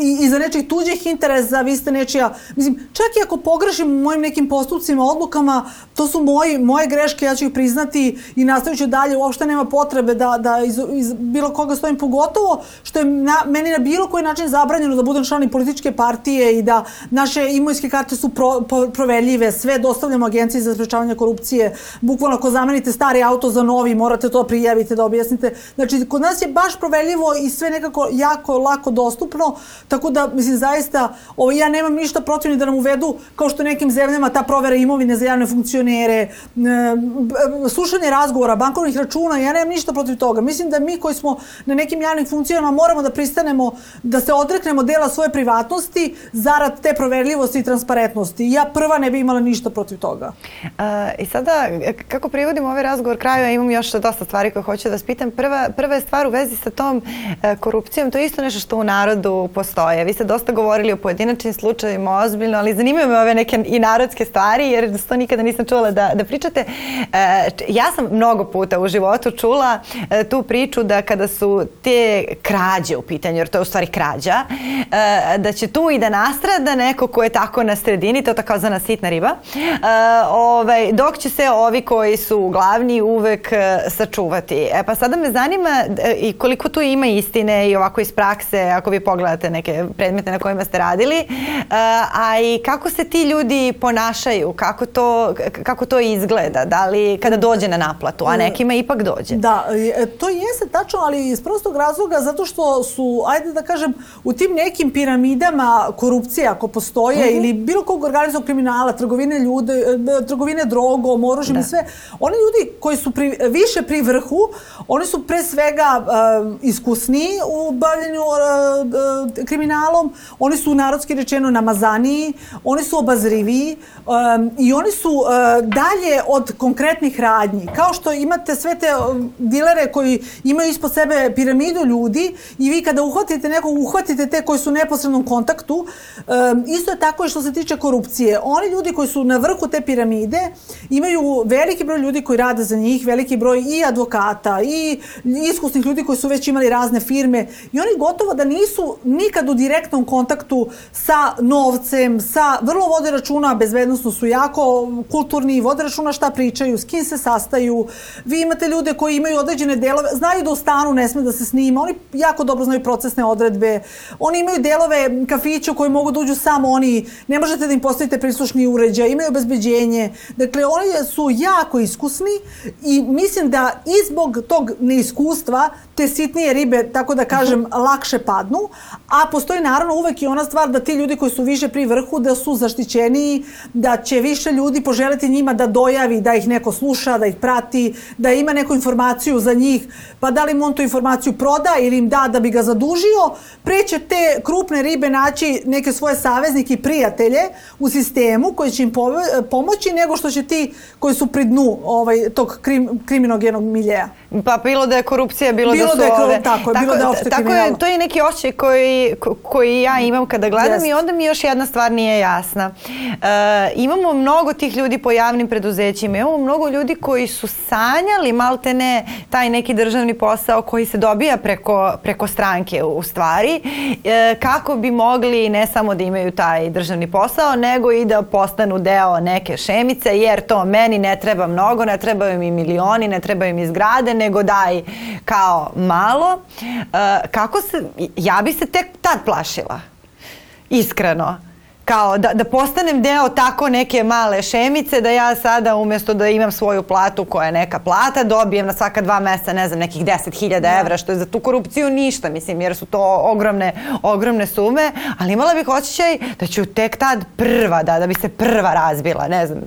i, iza nečih tuđih interesa vi ste nečija, mislim, čak i ako pogrešim mojim nekim postupcima, odlukama, to su moji, moje greške, ja ću ih priznati i nastavit ću dalje, uopšte nema potrebe da, da iz, iz bilo koga stojim, pogotovo što je na, meni na bilo koji način zabranjeno da budem član i političke partije i da naše imovinske karte su pro, pro, proverljive, sve dostavljamo agenciji za sprečavanje korupcije, bukvalno ako zamenite stari auto za novi, morate to prijavite da objasnite. Znači, kod nas je baš proverljivo i sve nekako jako lako dostupno, tako da, mislim, zaista, ovo, ja nemam ništa protiv ni da nam uvedu, kao što nekim zemljama ta provera imovine za javne funkcionere, e, slušanje razgovora, bankovnih računa, ja nemam ništa protiv toga. Mislim da mi koji smo na nekim javnim funkcijama moramo da pristanemo da se odreknemo dela svoje privatnosti zarad te proverljivosti i transparentnosti. Ja prva ne bi imala ništa protiv toga. A, I sada, kako privodimo ovaj razgovor kraju, a imam još dosta stvari koje hoću da vas pitam. Prva, prva je stvar u vezi sa tom e, korupcijom, to je isto nešto što u narodu postoje. Vi ste dosta govorili o pojedinačnim slučajima ozbiljno, ali zanimaju me ove neke i narodske stvari, jer to nikada nisam čula da, da pričate. E, ja sam mnogo puta u životu čula e, tu priču da kada su te krađe u pitanju, jer to je u stvari krađa, e, da će tu i da nastrada neko ko je tako na sredini, to je takozvana sitna riba, ovaj, dok će se ovi koji su glavni uvek sačuvati. E, pa sada me zanima i koliko tu ima istine i ovako iz prakse, ako vi pogledate neke predmete na kojima ste radili, a i kako se ti ljudi ponašaju, kako to, kako to izgleda, da li kada dođe na naplatu, a nekima ipak dođe. Da, e, to jeste tačno, ali iz prostog razloga zato što su, ajde da kažem, u tim nekim piramidama korupcije ako postoje ili bilo kog organizovanog kriminala, trgovine ljude, e, trgovine drogom, oružjem i sve, oni ljudi koji su pri, više pri vrhu, oni su pre svega uh, iskusniji u bavljenju uh, uh, kriminalom, oni su narodski rečeno namazaniji, oni su obazriviji vidljiviji um, i oni su uh, dalje od konkretnih radnji. Kao što imate sve te dilere koji imaju ispod sebe piramidu ljudi i vi kada uhvatite nekog, uhvatite te koji su u neposrednom kontaktu. Um, isto je tako i što se tiče korupcije. Oni ljudi koji su na vrhu te piramide imaju veliki broj ljudi koji rade za njih, veliki broj i advokata i iskusnih ljudi koji su već imali razne firme i oni gotovo da nisu nikad u direktnom kontaktu sa novcem, sa vrlo vode računa, bezbednostno su jako kulturni, vode računa šta pričaju, s kim se sastaju. Vi imate ljude koji imaju određene delove, znaju da u stanu ne sme da se snima, oni jako dobro znaju procesne odredbe, oni imaju delove kafića koji mogu da uđu samo oni, ne možete da im postavite prislušni uređaj, imaju obezbeđenje. Dakle, oni su jako iskusni i mislim da i zbog tog neiskustva te sitnije ribe, tako da kažem, lakše padnu, a postoji naravno uvek i ona stvar da ti ljudi koji su više pri vrhu, da su zaštićeniji, da će više ljudi poželiti njima da dojavi, da ih neko sluša, da ih prati, da ima neku informaciju za njih, pa da li mu on tu informaciju proda ili im da da bi ga zadužio, pre će te krupne ribe naći neke svoje saveznike i prijatelje u sistemu koji će im pomoći nego što će ti koji su pri dnu ovaj, tog krim, kriminogenog miljeja. Pa bilo da je korupcija, bilo, bilo da su da je, ove... Tako je, bilo da je opšte Tako je, to je neki osjećaj koji, koji ja imam kada gledam yes. i onda mi još jedna stvar nije jasna. E, imamo mnogo tih ljudi po javnim preduzećima, imamo mnogo ljudi koji su sanjali malte ne taj neki državni posao koji se dobija preko, preko stranke u stvari, e, kako bi mogli ne samo da imaju taj državni posao, nego i da postanu deo neke šemice, jer to meni ne treba mnogo, ne trebaju mi milioni, ne trebaju mi zgrade, nego daj kao malo. Uh, kako se, ja bi se tek tad plašila. Iskreno kao da, da postanem deo tako neke male šemice, da ja sada umesto da imam svoju platu koja je neka plata, dobijem na svaka dva meseca, ne znam, nekih 10.000 da. evra, što je za tu korupciju ništa, mislim, jer su to ogromne, ogromne sume, ali imala bih osjećaj da ću tek tad prva, da, da bi se prva razbila, ne znam.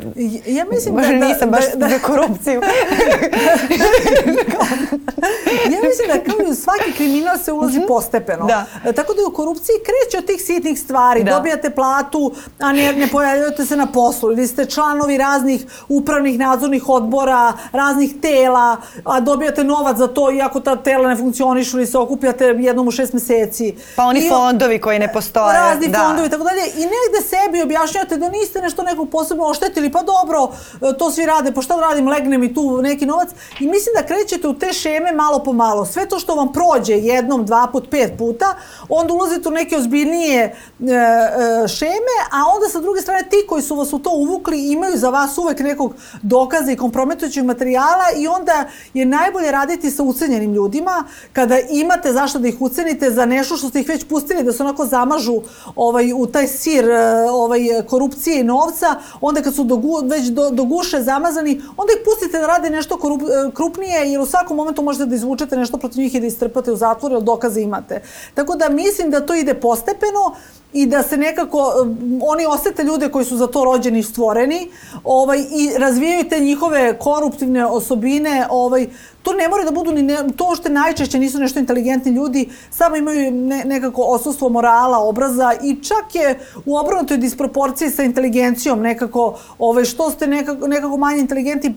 Ja mislim Možda da, [laughs] da, nisam baš da, da, za korupciju. [laughs] ja mislim da kao i u svaki kriminal se ulazi mm -hmm. postepeno. Da. Tako da u korupciji kreće od tih sitnih stvari, da. dobijate platu, platu, a ne, ne pojavljujete se na poslu ili ste članovi raznih upravnih nadzornih odbora, raznih tela, a dobijate novac za to iako ta tela ne funkcionišu ili se okupljate jednom u šest meseci. Pa oni I, fondovi koji ne postoje. Razni da. fondovi i tako dalje. I negde sebi objašnjavate da niste nešto nekog posebno oštetili, pa dobro, to svi rade, pa šta da radim, legne mi tu neki novac. I mislim da krećete u te šeme malo po malo. Sve to što vam prođe jednom, dva put, pet puta, onda ulazite u neke ozbiljnije e, e, šeme vreme, a onda sa druge strane ti koji su vas u to uvukli imaju za vas uvek nekog dokaza i kompromitujućeg materijala i onda je najbolje raditi sa ucenjenim ljudima kada imate zašto da ih ucenite za nešto što ste ih već pustili da se onako zamažu ovaj, u taj sir eh, ovaj, korupcije i novca, onda kad su do, već do, do guše zamazani, onda ih pustite da rade nešto korup, eh, krupnije jer u svakom momentu možete da izvučete nešto protiv njih i da istrpate u zatvor jer dokaze imate. Tako da mislim da to ide postepeno i da se nekako oni osete ljude koji su za to rođeni i stvoreni ovaj, i razvijaju te njihove koruptivne osobine ovaj, to ne mora da budu ni ne, to što najčešće nisu nešto inteligentni ljudi, samo imaju ne, nekako osustvo morala, obraza i čak je u obrnutoj disproporciji sa inteligencijom nekako, ovaj, što ste nekako, nekako manje inteligentni, e,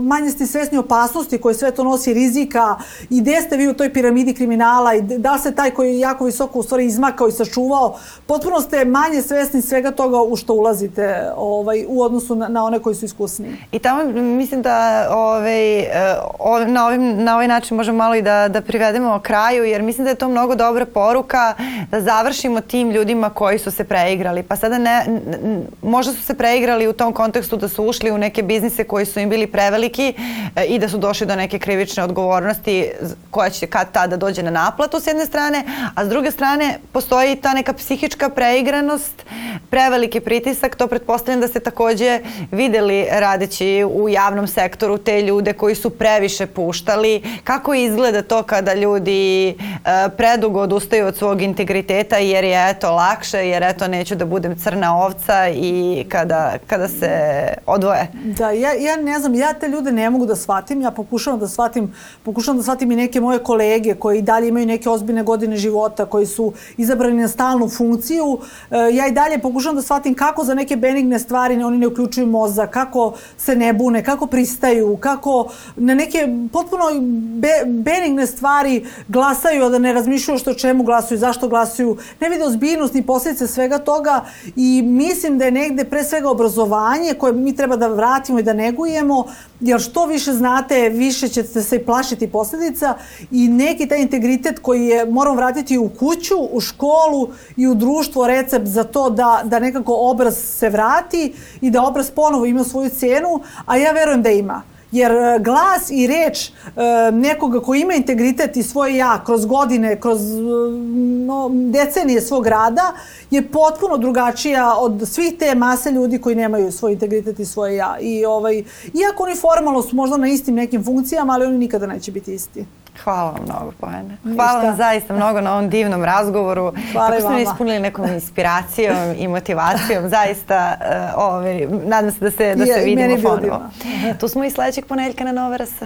manje ste svesni opasnosti koje sve to nosi rizika i gde ste vi u toj piramidi kriminala i da se taj koji je jako visoko u stvari izmakao i sačuvao, potpuno ste manje svesni svega toga u što ulazite ovaj, u odnosu na, na one koji su iskusni. I tamo mislim da ovaj, ovaj na, ovim, na ovaj način možemo malo i da, da privedemo kraju, jer mislim da je to mnogo dobra poruka da završimo tim ljudima koji su se preigrali. Pa sada ne, možda su se preigrali u tom kontekstu da su ušli u neke biznise koji su im bili preveliki e, i da su došli do neke krivične odgovornosti koja će kad tada dođe na naplatu s jedne strane, a s druge strane postoji ta neka psihička preigranost, preveliki pritisak, to pretpostavljam da ste takođe videli radeći u javnom sektoru te ljude koji su previše puta puštali. Kako izgleda to kada ljudi e, predugo odustaju od svog integriteta jer je eto lakše, jer eto neću da budem crna ovca i kada, kada se odvoje? Da, ja, ja ne znam, ja te ljude ne mogu da shvatim, ja pokušavam da shvatim, pokušavam da shvatim i neke moje kolege koji i dalje imaju neke ozbiljne godine života, koji su izabrani na stalnu funkciju. E, ja i dalje pokušavam da shvatim kako za neke benigne stvari oni ne uključuju mozak, kako se ne bune, kako pristaju, kako na neke potpuno be, benigne stvari glasaju, a da ne razmišljaju što čemu glasuju, zašto glasuju, ne vide ozbiljnost ni posljedice svega toga i mislim da je negde pre svega obrazovanje koje mi treba da vratimo i da negujemo, jer što više znate, više ćete se plašiti posljedica i neki taj integritet koji je moramo vratiti u kuću, u školu i u društvo recept za to da, da nekako obraz se vrati i da obraz ponovo ima svoju cenu, a ja verujem da ima. Jer e, glas i reč e, nekoga ko ima integritet i svoje ja kroz godine, kroz e, no, decenije svog rada je potpuno drugačija od svih te mase ljudi koji nemaju svoj integritet i svoje ja. I ovaj, iako oni formalno su možda na istim nekim funkcijama, ali oni nikada neće biti isti. Hvala vam mnogo, Bojana. Hvala vam zaista mnogo na ovom divnom razgovoru. Hvala Tako ste me ispunili nekom inspiracijom i motivacijom. Zaista, uh, ovaj, nadam se da se, da se vidimo ponovo. Tu smo i sledećeg ponedeljka na Nova RS.